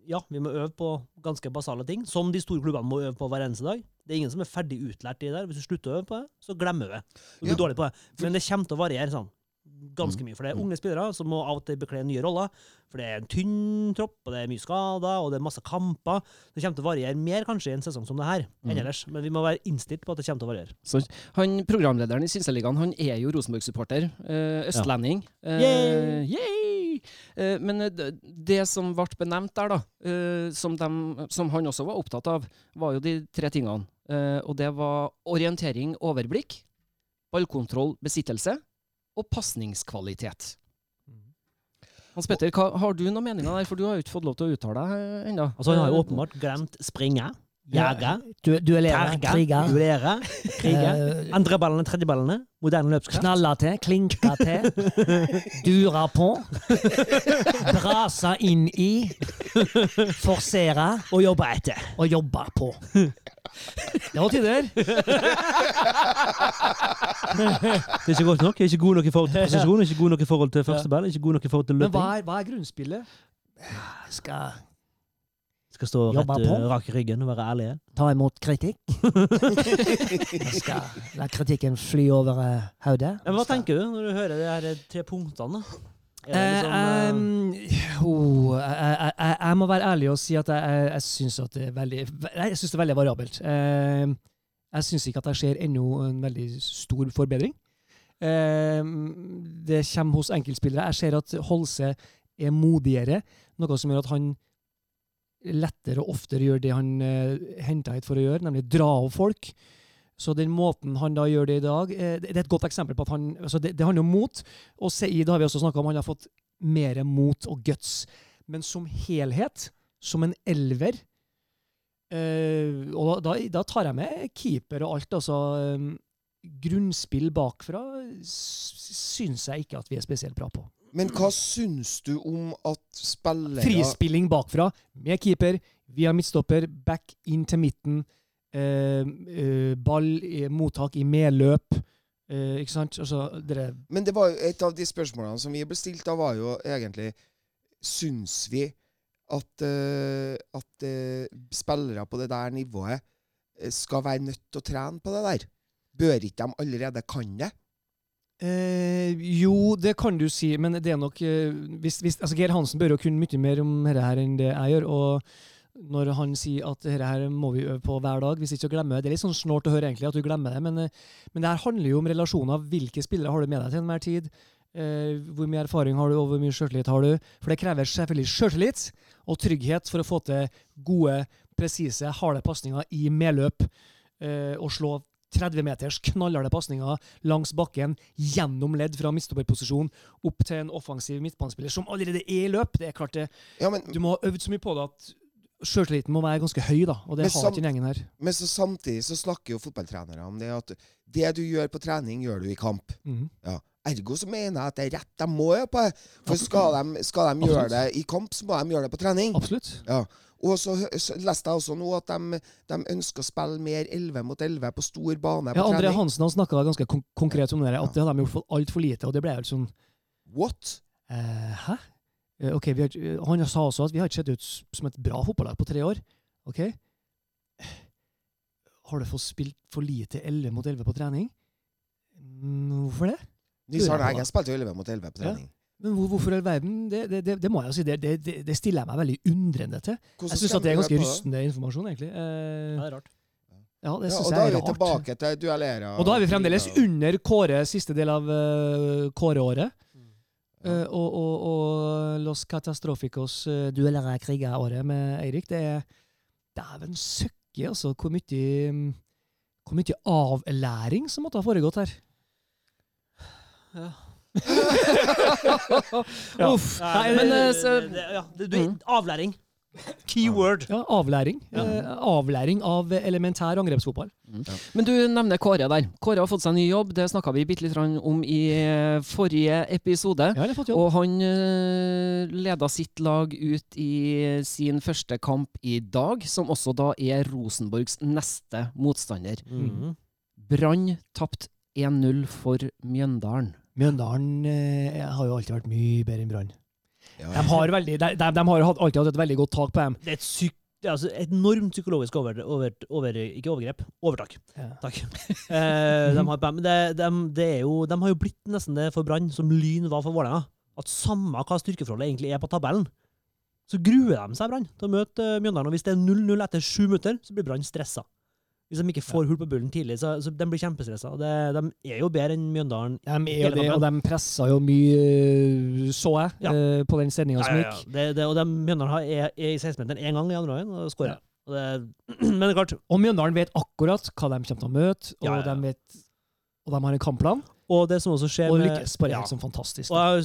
Ja, vi må øve på ganske basale ting, som de store klubbene må øve på hver eneste dag. Det er ingen som er ferdig utlært i det der. Hvis du slutter å øve på det, så glemmer du det. Du blir Ja. dårlig på det. Men det kommer til å variere sånn. Ganske Mm. mye. For det er unge spillere som må av og til bekle nye roller. For det er en tynn tropp, og det er mye skader, og det er masse kamper. Det kommer til å variere mer kanskje i en sesong som det her enn Mm. ellers. Men vi må være innstilt på at det kommer til å variere. Så han, Programlederen i Synseligaen han er jo Rosenborg-supporter. Eh, østlending. Ja. Yay! yay! Eh, men eh, det, som ble benevnt der, da, eh, som, de, som han også var opptatt av, var jo de tre tingene. Eh, og det var orientering, overblikk, ballkontroll, besittelse og pasningskvalitet. Hans Petter, hva, har du noen meninger der? For du har jo ikke fått lov til å uttale deg ennå. Altså, han har jo åpenbart glemt springe, jage, Du, duellere, terge, duellere, krige. eh, Andre ballene, tredje ballene. Moderne løpskraft. Knalle til, Klinke til, Dure på, Brase inn i, forsere Og jobbe etter. og jobbe på. Det var tider. Det er ikke godt nok. Jeg er ikke god nok i forhold til presisjon, ikke god nok i forhold til første ball, ikke god nok i forhold til Men hva er, hva er grunnspillet? Skal Skal stå Jobbe rett på. uh, rak i ryggen og være ærlige. ta imot kritikk. Jeg skal la kritikken fly over eh, hodet. Ja, men hva tenker du når du hører de her tre punktene? da? Er det liksom, Eh, eh, oh, jeg, jeg, jeg, jeg må være ærlig og si at jeg, jeg, jeg syns at det er veldig nei, Jeg synes det er veldig variabelt. Eh, jeg syns ikke at det skjer ennå en veldig stor forbedring. Eh, det kommer hos enkeltspillere. Jeg ser at Holse er modigere, noe som gjør at han lettere og oftere gjør det han eh, henta hit for å gjøre, nemlig dra av folk. Så den måten han da gjør det i dag, eh, det er et godt eksempel på at han altså det, det handler om mot. Og Seid har vi også snakka om, han har fått mer mot og guts. Men som helhet, som en elver eh, Og da, da tar jeg med keeper og alt, altså. eh, grunnspill bakfra syns jeg ikke at vi er spesielt bra på. Men hva syns du om at spillere Frispilling bakfra, med keeper, via midtstopper, back inn til midten. Eh, eh, ball, i mottak i medløp. Eh, ikke sant? Altså, dere Men det var jo et av de spørsmålene som vi ble stilt da, var jo egentlig Syns vi at, eh, at eh, spillere på det der nivået eh, skal være nødt til å trene på det der? Bør ikke de allerede kan det? Eh, jo, det kan du si, men det er nok eh, hvis, hvis, altså Geir Hansen bør jo kunne mye mer om dette her enn det jeg gjør. og når han sier at dette her må vi øve på hver dag, hvis ikke så glemmer det. er litt sånn snålt å høre egentlig at du glemmer det, men, eh, men det her handler jo om relasjoner. Hvilke spillere har du med deg til enhver tid? Eh, hvor mye erfaring har du, og hvor mye sjøltillit har du? For det krever selvfølgelig sjøltillit og trygghet for å få til gode, presise, harde pasninger i medløp. Eh, og slå 30 meters knallharde pasninger langs bakken, gjennom ledd fra midtstopperposisjon, opp til en offensiv midtbanespiller som allerede er i løp. Det er klart det, Ja, men, Du må ha øvd så mye på det at sjøltilliten må være ganske høy, da. Og det har ikke den gjengen her. men så samtidig så snakker jo fotballtrenere om det at det du gjør på trening, gjør du i kamp. Mhm. Ergo så mener jeg at det er rett de må gjøre på det. For skal de, skal de gjøre det i kamp, så må de gjøre det på trening. Absolutt. Ja. Og så, så leste jeg også nå at de, de ønsker å spille mer 11 mot 11 på stor bane Ja, på André. Hansen han snakka ganske kon konkret om det, at Ja. det hadde de gjort for altfor lite. Og det ble jo sånn What? eh, Hæ? Eh, ok, vi har, Han sa også at vi har ikke sett ut som et bra fotballag på tre år. Ok? Har du fått spilt for lite 11 mot 11 på trening? Mm, Hvorfor det? Nils Arne Ja. Eggen spilte jo 11 mot 11 på Ja. Men hvor, hvorfor i all verden? Det, det, det, det må jeg si, det, det, det, det stiller jeg meg veldig undrende til. Hvordan Jeg syns at det er ganske rustende rystende informasjon, egentlig. Eh, Ja, det er rart. ja, det synes Ja, rart. og da jeg er er vi rart. tilbake til duellera. Og da er vi fremdeles under Kåre siste del av uh, Kåre-året. Uh, og, og, og Los Catastroficos uh, duellere kriger-året med Eirik. Det er dæven søkke, altså, hvor mye hvor mye avlæring som måtte ha foregått her. Ja. Ja. Uff. Nei, men det, eh, så, det, ja, det, det, Mm. avlæring. Keyword. Ja, avlæring. Ja. Eh, avlæring av elementær angrepsfotball. Men du nevner Kåre der. Kåre har fått seg ny jobb. Det snakka vi bitte litt om i eh, forrige episode. Ja, han har fått jobb. Og han uh, leda sitt lag ut i sin første kamp i dag, som også da er Rosenborgs neste motstander. Mhm. Brann tapte 1-0 for Mjøndalen. Mjøndalen eh, har jo alltid vært mye bedre enn Brann. Ja, De har, veldig, de, de, de har hatt- alltid hatt et veldig godt tak på dem. Det er et syk, det er altså et enormt psykologisk over, over, over Ikke overgrep, overtak. Ja. Takk. Eh, de, har, men det, de, det er jo, de har jo blitt nesten det for Brann som Lyn var for Vålerenga. At samme hva styrkeforholdet egentlig er på tabellen, så gruer de seg Brann til å møte eh, Mjøndalen. Og hvis det er 0-0 etter sju minutter, så blir Brann stressa. Hvis de ikke får hull på bullen tidlig, så, så de blir kjempestressa. De er jo bedre enn Mjøndalen. De er jo det, og de pressa jo mye, eh, så jeg, Ja. eh, på den sendinga som Ja, ja, gikk. ja. Det, og de, Mjøndalen har- er, er i 16-meteren én gang i andre gangen og skårer. Ja. Og det- Men det er klart, Og Mjøndalen vet akkurat hva de kommer til å møte, og, Ja, ja, ja. De, vet, og de har en kampplan, og det som også skjer og lykkes bare ja. sånn fantastisk. Og jeg,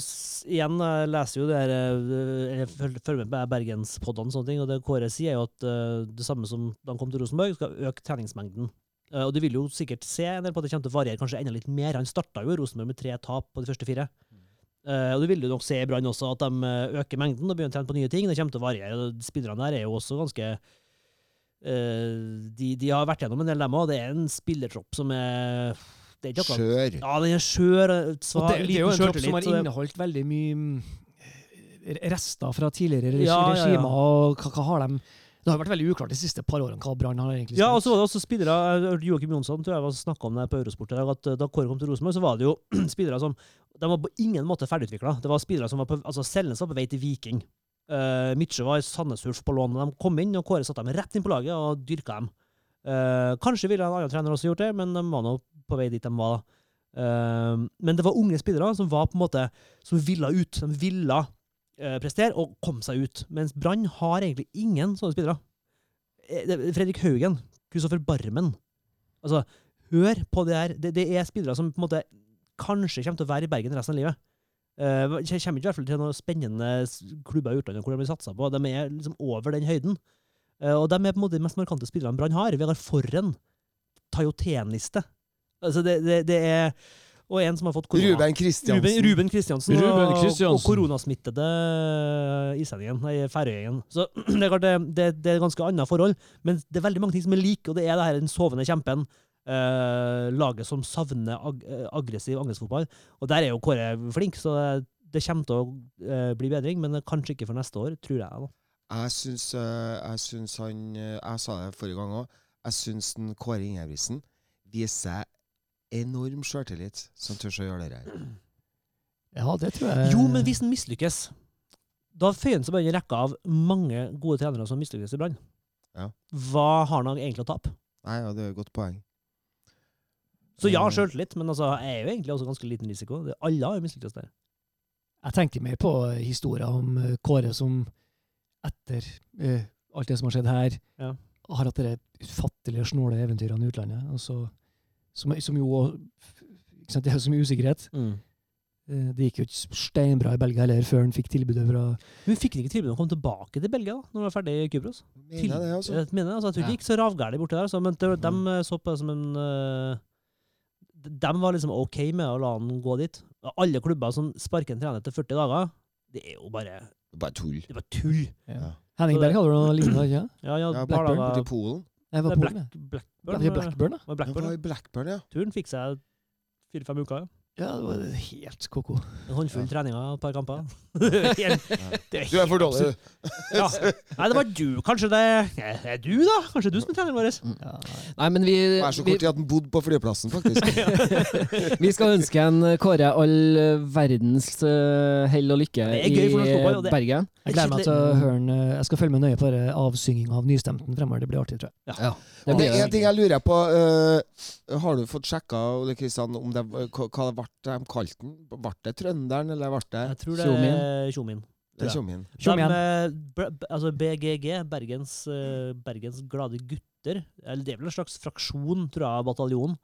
igjen, jeg leser jo det her eh, Jeg følger med på Bergenspoddene og sånne ting, og det Kåre sier, er jo at eh, det samme som da han kom til Rosenborg, skal øke treningsmengden. Eh, og du vil jo sikkert se en del på at det kommer til å variere kanskje enda litt mer. Han starta jo Rosenborg med tre tap på de første fire. Uh, og du vil jo nok se i Brann også at de øker mengden og begynner å trene på nye ting. Det kommer til å variere. Spillerne der er jo også ganske uh, de, de har vært gjennom en del, dem òg. Det er en spillertropp som er det er ikke akkurat Skjør. ja, den er skjør. Og Svak, det, det er jo en kropp som har inneholdt veldig mye mm, rester fra tidligere regimer. Ja, ja, ja. og hva, hva har de Det har vært veldig uklart de siste par årene hva Brann har egentlig Ja, og så var det også spillere jeg hørte Joakim Jonsson tror jeg var snakka om det på Eurosport i dag, at eh, da Kåre kom til Rosenborg, så var det jo spillere som De var på ingen måte ferdigutvikla. Det var spillere som var på altså Selnes var på vei til Viking. Uh, Mitche var i Sandnes Ulf på lån. og De kom inn, og Kåre satte dem rett inn på laget og dyrka dem. Uh, kanskje ville en annen trener også gjort det, men de var nå på vei dit de var. Uh, men det var unge spillere som var på en måte som ville ut. De ville uh, prestere og komme seg ut. Mens Brann har egentlig ingen sånne spillere. Eh, Fredrik Haugen, Kristoffer Barmen Altså, hør på det her. Det, det er spillere som på en måte kanskje kommer til å være i Bergen resten av livet. Uh, kommer ikke i hvert fall til noen spennende klubber i utlandet hvor de blir satsa på. De er liksom over den høyden. Uh, og de er på en måte de mest markante spillerne Brann har. Vegard Forren. Tajoten-liste. Altså, det, det, det er Og en som har fått korona. Ruben Kristiansen. Ruben, Ruben Kristiansen Ruben og, Kristiansen. og koronasmittede islendingen, nei, færøyingen. Så det er klart det, det, det er ganske annet forhold, men det er veldig mange ting som er like, og det er det her den sovende kjempen. eh, laget som savner ag eh, aggressiv angrepsfotball. Og der er jo Kåre flink, så det, det kommer til å eh, bli bedring, men kanskje ikke for neste år, tror jeg. da. Jeg syns, eh, jeg syns han eh, Jeg sa det forrige gang òg. Jeg syns den Kåre Ingebrigtsen viser enorm sjøltillit som tør å gjøre det her. Ja, det tror jeg Jo, men hvis han mislykkes Da føyer han seg bare i en rekke av mange gode trenere som mislykkes i Brann. Ja. Hva har han egentlig å tape? Nei, ja, det er et godt poeng. Så ja, Mm. sjøltillit, men altså, jeg er jo egentlig også ganske liten risiko. Det, alle har jo mislykkes der. Jeg tenker mer på historier om eh, Kåre som etter uh, alt det som har skjedd her, Ja. har hatt de ufattelige snåle eventyrene i utlandet. og Altså, som, som jo ikke sant, Det er så mye usikkerhet. Mm. Eh, Det gikk jo ikke steinbra i Belgia heller, før han fikk tilbudet fra Men fikk han ikke tilbudet om å komme tilbake til Belgia da, når han var ferdig i Kypros? Mener det, altså. Jeg mener, altså, jeg tror Ja. det gikk så ravgærent borti der, altså, men de, de Mm. så på det som en uh, De var liksom OK med å la han gå dit. Alle klubber som sparker en trener etter 40 dager, det er jo bare, Bare tull. det er bare tull. Henning Så det- Berg hadde noe lignende, ikke Ja, ja, Ja, Blackburn Borti Polen. Jeg var Det er på Black, Black, Blackburn. det er Blackburn, da. Var Blackburn, ja. Blackburn, ja. Turen fikk seg fire-fem uker. Ja. Ja, det var helt ko-ko. En håndfull Ja. treninger, et par kamper. Helt- det Du er for dårlig. Ja. Nei, det var du. Kanskje det er er du, da? Kanskje du som er treneren vår? Ja, Nei, men vi, er så kort tid at han bodde på flyplassen, faktisk. vi skal ønske en Kåre all verdens eh, hell og lykke Det er i det- Bergen. Jeg gleder meg til å høre den. eh, Jeg skal følge med nøye på avsynginga avsynging av nystemten fremover. Det blir artig, tror jeg. Ja, Det det er en ting jeg lurer på. Uh, har du fått sjekka Ole Kristian, om det, hva, ble de kalte den? Ble det Trønderen, eller ble det Jeg tror det er Tjomin. Det er Tjomin. Altså BGG, Bergens, eh, Bergens glade gutter, eller det er vel en slags fraksjon, tror jeg, av bataljonen,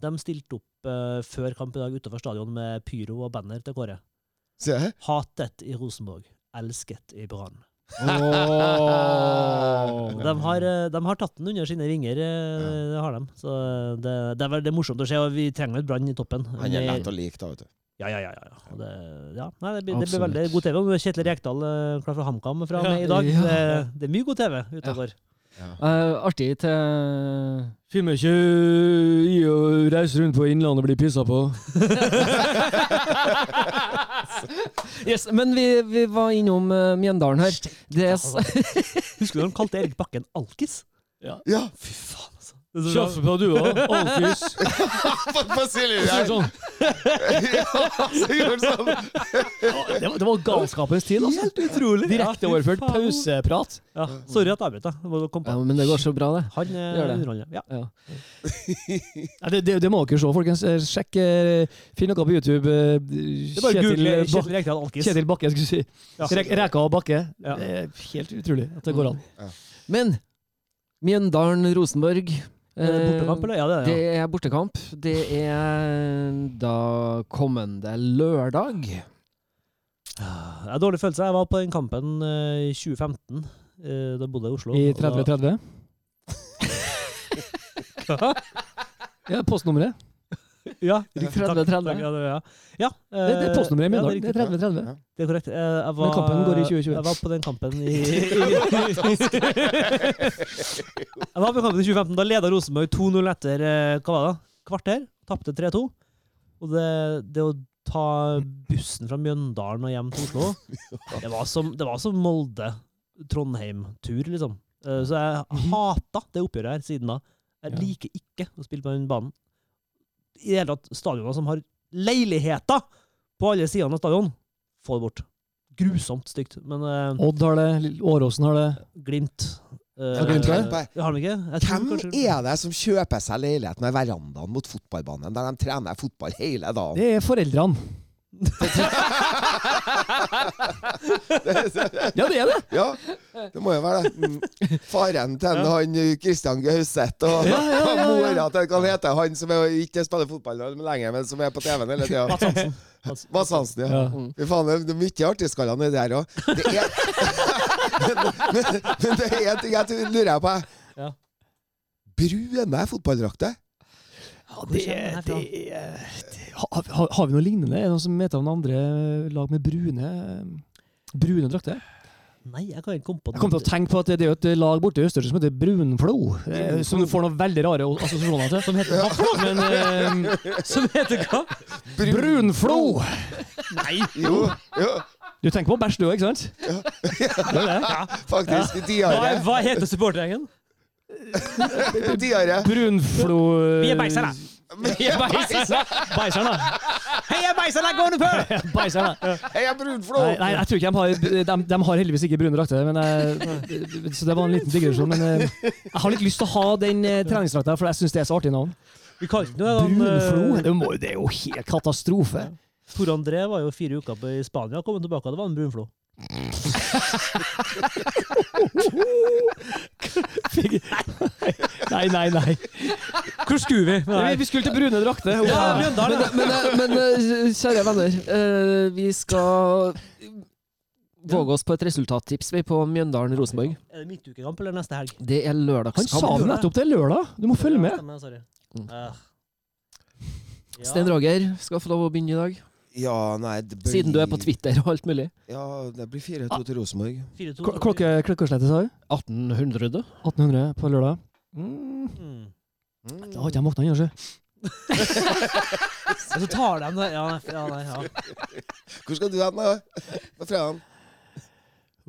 de stilte opp uh, før kamp i dag utenfor stadion med pyro og banner til Kåre. Se. Hatet i Rosenborg, elsket i Brann. Åh. De har, eh, de har tatt den under sine vinger, ja. det har de. Så det, det er veldig morsomt å se, og vi trenger et Brann i toppen. Han er lett å like, da, vet du. Ja, ja, ja. ja. ja. Det, ja. Nei, det, blir, det blir veldig god TV. Kjetil Rekdal eh, klar fra HamKam fra med i dag. Ja. Det, det er mye god TV utover. Ja. Eh, artig til Filmer ikke i å reise rundt på Innlandet og bli pissa på. Yes, men vi, vi var innom uh, Mjøndalen her. Det er, Husker du de kalte Erik Bakken alkis? Ja! Fy faen, altså. Det er så Kjaff på du òg. Alkis. På, på Silje her. Sånn. sånn. Det var, det var galskapens tid, altså. Helt utrolig. Direkte Ja, overført pauseprat. Ja, sorry at jeg avbrøt deg. Ja, men det går så bra, det. Han eh, Gjør det. Ja. Ja. Det, det, det må dere se, folkens. Eh, Sjekk eh, Finn noe på YouTube. Det bare Kjetil, google Bak- Kjetil Bakke, skulle si. Re Reka og Bakke. Ja. Helt utrolig at det går an. Men Mjøndalen-Rosenborg Er det Bortekamp, eller? Ja, det er det. Det er bortekamp. Det er da kommende lørdag. Jeg har dårlig følelse. Jeg var på den kampen eh, i 2015. eh, Da bodde jeg i Oslo. I 3030? da- 3030. Ja, postnummeret. Ja, 30-30. Ja, det, ja. ja Det, det er postnummeret i dag. Det er 30-30. Ja. Det er korrekt. Eh, var, Men kampen går i 2020. Jeg var på den kampen i, Jeg var på kampen i 2015. Da leda Rosenborg 2-0 etter eh, hva var det? kvarter. Tapte 3-2. Og det, det å ta bussen fra Mjøndalen og hjem til Oslo, det var som, det var som Molde-Trondheim-tur, liksom. Eh, Så jeg hata det oppgjøret her siden da. Jeg liker ikke å spille på den banen. I det hele tatt stadioner som har leiligheter på alle sidene av stadion, få det bort. Grusomt stygt. Men eh, Odd har det, Åråsen har det. Glimt Eh, Har Glimt det? Tenk. Har de ikke? Jeg tror Hvem kanskje- er det som kjøper seg leilighet med verandaen mot fotballbanen, der de trener fotball hele dagen? Det er foreldrene. Ja, det er det! Ja, det må jo være det. Mm. Faren til ja. han Kristian Gauseth og Ja, ja, ja, mora til hva han heter han som er, ikke spiller fotball lenger, men som er på TV-en hele tida. Mats Hansen. Mads Hansen, ja. Mm. Fy faen, det er mye artigskaller nedi der òg. Men, men det er en ting jeg lurer på. Ja. Brune fotballdrakter? Ja, det, det, det har, har, vi noe lignende? Er det noen som vet om andre lag med brune Brune drakter? Nei, jeg kan ikke komme på Jeg kom til å tenke på at det er jo et lag borte i Østersund som heter Brunflo. eh, Som du får noen veldig rare assosiasjoner til. Som heter hva? Men eh, Som heter hva? Brunflo! Nei! Jo, jo Du tenker på bæsj du òg, ikke sant? Det er det. faktisk. Hva, Diare. hva heter supportergjengen? Diaré. Brunflo Vi er beisere. Vi er beisere. Beiseren, da. Heia beisere, gående på! Hei, da. Heia brunflå! Nei, nei, jeg tror ikke de har De, de har heldigvis ikke brune drakter, så det var en liten digresjon. Men eh, jeg har litt lyst til å ha den eh, treningsdrakta, for jeg syns det er så artig navn. Vi kalte den Brunflo? eh, Det, må, det er jo helt katastrofe. Tor André var jo fire uker på, i Spania, kom tilbake, og det var en brunflo. Nei, nei, nei. Hvor skulle vi? Nei. vi skulle til brune drakter. Ja, Men, men, men eh, kjære venner, eh, vi skal våge oss på et resultattips vi, på Mjøndalen-Rosenborg. Er det midtukekamp eller neste helg? Det er Han sa det nettopp, det er lørdag. Du må følge med. Mm. Eh, ja. Stein Roger skal få lov å begynne i dag, Ja, nei det blir, siden du er på Twitter og alt mulig. Ja, det blir 4-2 til Rosenborg. 4-2. Kl- Klokke, klokkeslettet, sa du? 1800. 1800 på lørdag. Mm. Mm. Da har ikke jeg våkna ennå, sjø. Så tar de det Ja, nei, ja, nei, ja. Hvor skal du hen, da? På fredagen?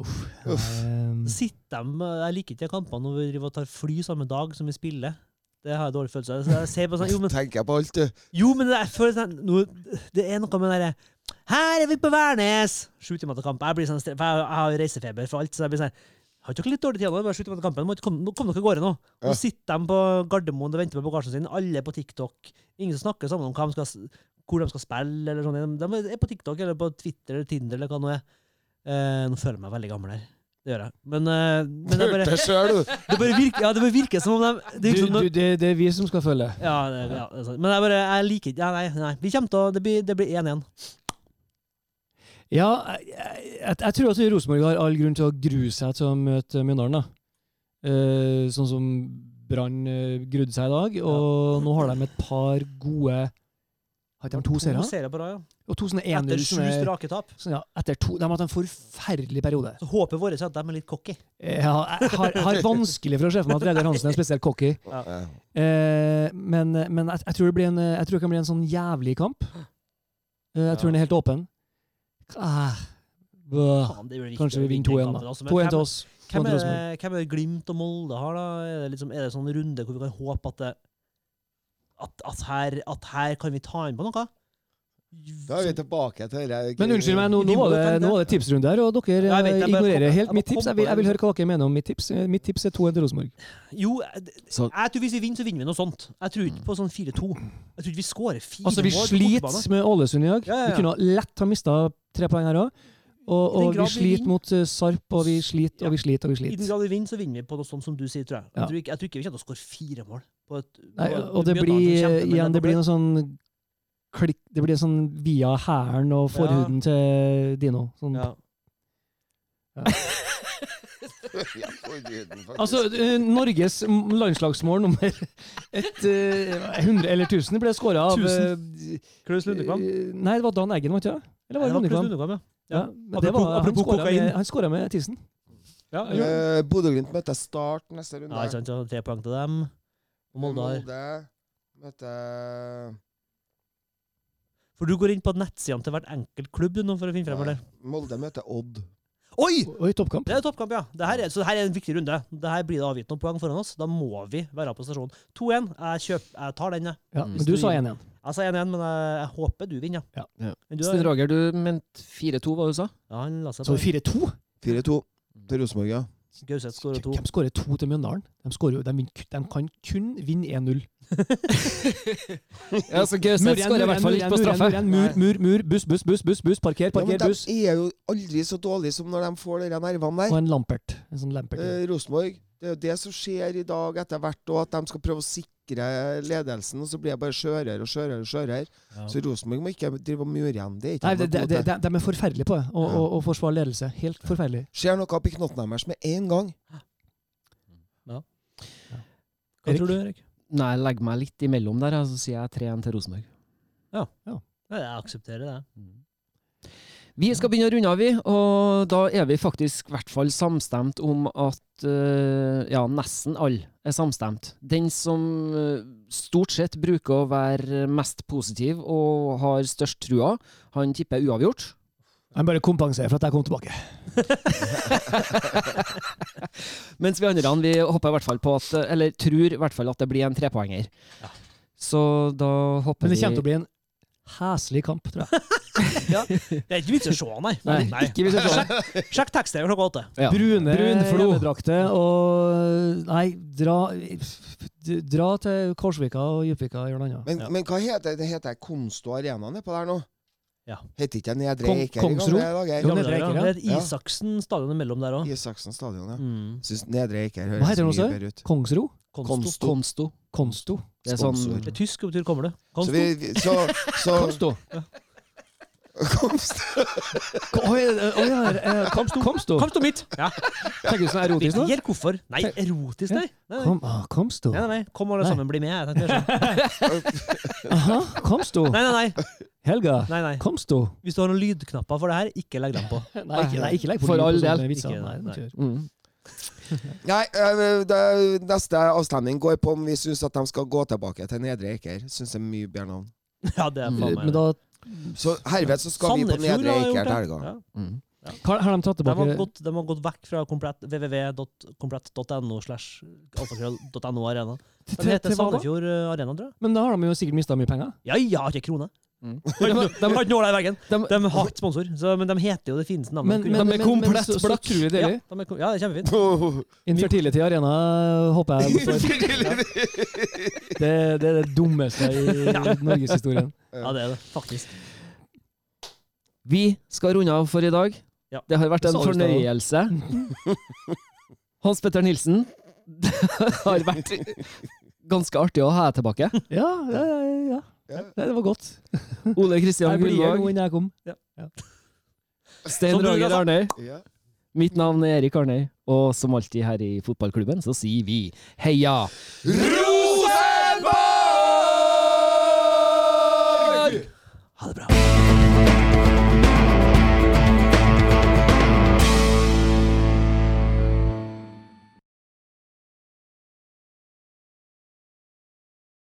Um, Så sitter de Jeg liker ikke kampene når vi tar fly samme dag som vi spiller. Det har jeg dårlig følelse av. Så jeg ser på sånn, jo, men, Tenker jeg på alt, du. jo, men det, jeg føler sånn, nå, det er noe med den derre Her er vi på Værnes! Sju timer til kamp. Jeg blir sånn, for jeg, jeg har reisefeber for alt. Så jeg blir sånn Har dere litt dårlig tid nå? Bare sju timer til kampen. Nå kom dere av gårde nå. Ja. Nå sitter de på Gardermoen og venter på bagasjen sin. Alle på TikTok. Ingen som snakker sammen om hva de skal, hvor de skal spille. eller sånn. De er på TikTok eller på Twitter eller Tinder eller hva det nå er. Eh, nå føler jeg meg veldig gammel her. Det gjør jeg. Men, eh, men det, bare, du. det bare virker, ja, det bare virker som om de det du, virker som du, det, det er vi som skal følge. ja, det, ja, det er sant. Men jeg bare Jeg liker ikke ja, Nei, nei. Vi kommer til å Det blir det blir 1-1. Ja, jeg, jeg, jeg tror at Rosenborg har all grunn til å grue seg til å møte Mjøndalen. da. Eh, sånn som Brann eh, grudde seg i dag, og nå har de et par gode Har ikke de to seire? serier på rad, ja. Og 2001 Etter 1-0 sju strake tap. sånn, ja, etter to, De har hatt en forferdelig periode. Så håpet vårt er at de er litt cocky. Ja, jeg har, har vanskelig for å se for meg at Reidar Hansen er spesielt cocky. Ja. Ja. Eh, men men jeg, jeg, tror det blir en, jeg tror det kan bli en sånn jævlig kamp. Eh, jeg tror Ja. den er helt åpen. Ah. Faen, Kanskje vi vinner 2-1, da. altså. 2-1 hvem- til oss. Hvem er, det, hvem er det Glimt og Molde har, da? Er det, liksom, er det sånn runde hvor vi kan håpe at det at, at, her, at her kan vi ta inn på noe? Da er vi tilbake til det Men unnskyld meg, nå, nå, var, det, nå var det tipsrunde her, og dere Ja, jeg vet, eh, jeg ignorerer kom- helt mitt tips. Jeg vil, jeg vil høre hva dere mener om mitt tips. Eh, Mitt tips er 2-1 til Rosenborg. Jo, jeg, jeg tror hvis vi vinner, så vinner vi noe sånt. Jeg tror ikke på sånn 4-2. Jeg tror ikke vi skårer fire Altså, vi sliter med Ålesund i dag. Ja, ja, ja. Vi kunne lett ha mista tre poeng her òg. Og, og vi sliter mot eh, Sarp, og vi sliter og vi sliter og vi I den grad vi vinner, så vinner vi på noe sånt som du sier, tror jeg. Jeg, Ja. tror, ikke, jeg tror ikke vi kommer til å skåre fire mål. På et, Nei, og det blir igjen det blir noe sånn klikk Det blir sånn via hæren og forhuden til Dino. Sånn. ja. Ja. Altså, eh, Norges landslagsmål nummer et, eh, 100 eller 1000 ble skåra av eh, Klaus Lundekvam. eh, Nei, det var Dan Eggen, var det ikke? Eller var Nei, det det var Lundekvam? Ja. Ja, Apropos- var, han apropos skåra kokain. med, han skåra med tissen. Ja, Eh, Bodø-Glimt møter Start neste runde. Ja, ikke sant, tre poeng til dem. Og Molde møter For du går inn på nettsidene til hvert enkelt klubb du nå for å finne frem Nei, eller? Molde møter Odd. Oi! Oi, toppkamp. Det er toppkamp, ja. Det her er, så det her er en viktig runde. Det her blir det avgitt noen poeng foran oss. Da må vi være på stasjonen. 2-1. Jeg, jeg tar den, jeg. Ja, men du sa 1-1. Jeg sa 1-1, men jeg, jeg håper du vinner. Ja. Ja. Men du, Stein Roger, du mente 4-2, hva du sa? ja, han la seg Så på. 4-2? 4-2 til Rosenborg, ja. Gauseth skårer to. Hvem skårer to til Mjøndalen? De, skårer jo, de, vin- de kan kun vinne 1-0. Ja, så Gauseth skårer i hvert fall ikke på straffe. Mur, mur, mur, buss, buss, buss, buss, buss, parker, Ja, buss. de er jo aldri så dårlige som når de får de nervene Og der. en Lampert. En sånn Lampert. Eh, Rosenborg. Det er jo det som skjer i dag etter hvert, og at de skal prøve å sikre ledelsen, og så blir det bare skjørere og skjørere. og skjørere. Ja. Så Rosenborg må ikke drive og mure igjen. Det er ikke Nei, de er forferdelige på det, å Ja. å- forsvare ledelse. Helt forferdelig. Skjer noe oppi knotten deres med en gang. Hva Erik? tror du, Erik? Nei, legger meg litt imellom der, så sier jeg 3-1 til Rosenborg. Ja, Jeg aksepterer det. Vi skal begynne å runde av, vi, og da er vi faktisk i hvert fall samstemt om at uh, Ja, nesten alle er samstemt. Den som uh, stort sett bruker å være mest positiv og har størst trua, han tipper uavgjort. Jeg bare kompenserer for at jeg kom tilbake. Mens vi andre vi håper i hvert fall på at Eller tror i hvert fall at det blir en trepoenger. Ja. Så da håper Men det vi kommer til å bli en heslig kamp, tror jeg. ja. Det er ikke vits i å se, nei. Nei, ikke hvis jeg ser Sjekk tekst-TV klokka åtte. ja. Brune Brun hjemmedrakter og Nei, dra, dra til Korsvika og Djupvika og gjør noe annet. Men, Ja. men hva heter det? heter Konsto Arena nedpå der nå? Ja. Heter ikke det Nedre Kong- Eiker Kongsro? Nedre Eiker, ja. Det er et Isaksen stadion imellom der òg. Isaksen stadion, ja. Mm. Syns Nedre Eiker Hva høres heter det nå, mye bedre ut. Kongsro? Konsto. Konsto. Konsto? Det er sånn Sponsor. Det er tysk og betyr 'kommer du'. Så Konsto. vi, vi- så, så. Oi, oi, ja, eh, Komsto. Komsto. Kom til mitt! Ja. Tenker du sånn erotisk nå? Vet hvorfor. Nei, erotisk, nei. Nei, nei. Kom, ah, Komsto. Nei, nei, nei. Kom alle Nei. sammen, bli med. Jeg tenkte mer sånn. Aha, Komsto. Nei, nei, nei. Helga. nei, nei. Komsto. Hvis du har noen lydknapper for det her, ikke legg dem på. Nei, ikke, nei, ikke legg på For all del. Ikke- Nei, nei. mm. Nei, eh, det, neste avstemning går på om vi syns at de skal gå tilbake til Nedre Eiker. Syns det er mye bedre navn. Ja, det er faen meg Så herved så skal vi på Nedre Eiker til helga. Ja. Mm. har, har de tatt De har, tilbake gått, de har gått vekk fra www.komplett.no slash alfakrøll.no arena. De heter? Sandefjord eh, Arena, tror jeg. Men da har de jo sikkert mista mye penger. Ja, ja, ikke krone. Mm. De har ikke nåla i veggen. De, De har ikke sponsor, så, men de heter jo det fineste navnet. Men, men, De er komplett men så, så blakk. ja, de er, ja, det er kjempefint. Infertility Arena håper jeg består. Det, det er det dummeste i norgeshistorien. Ja, det er det, faktisk. vi skal runde av for i dag. Ja. Det har vært en fornøyelse. Hans Petter Nilsen, det har vært ganske artig å ha deg tilbake. Ja, ja, ja, ja. Det var godt. Ole Kristian Gullvåg. Stein Rager Arnøy. Ja. Mitt navn er Erik Arnøy, og som alltid her i fotballklubben så sier vi heia Rosenborg! Ha det bra.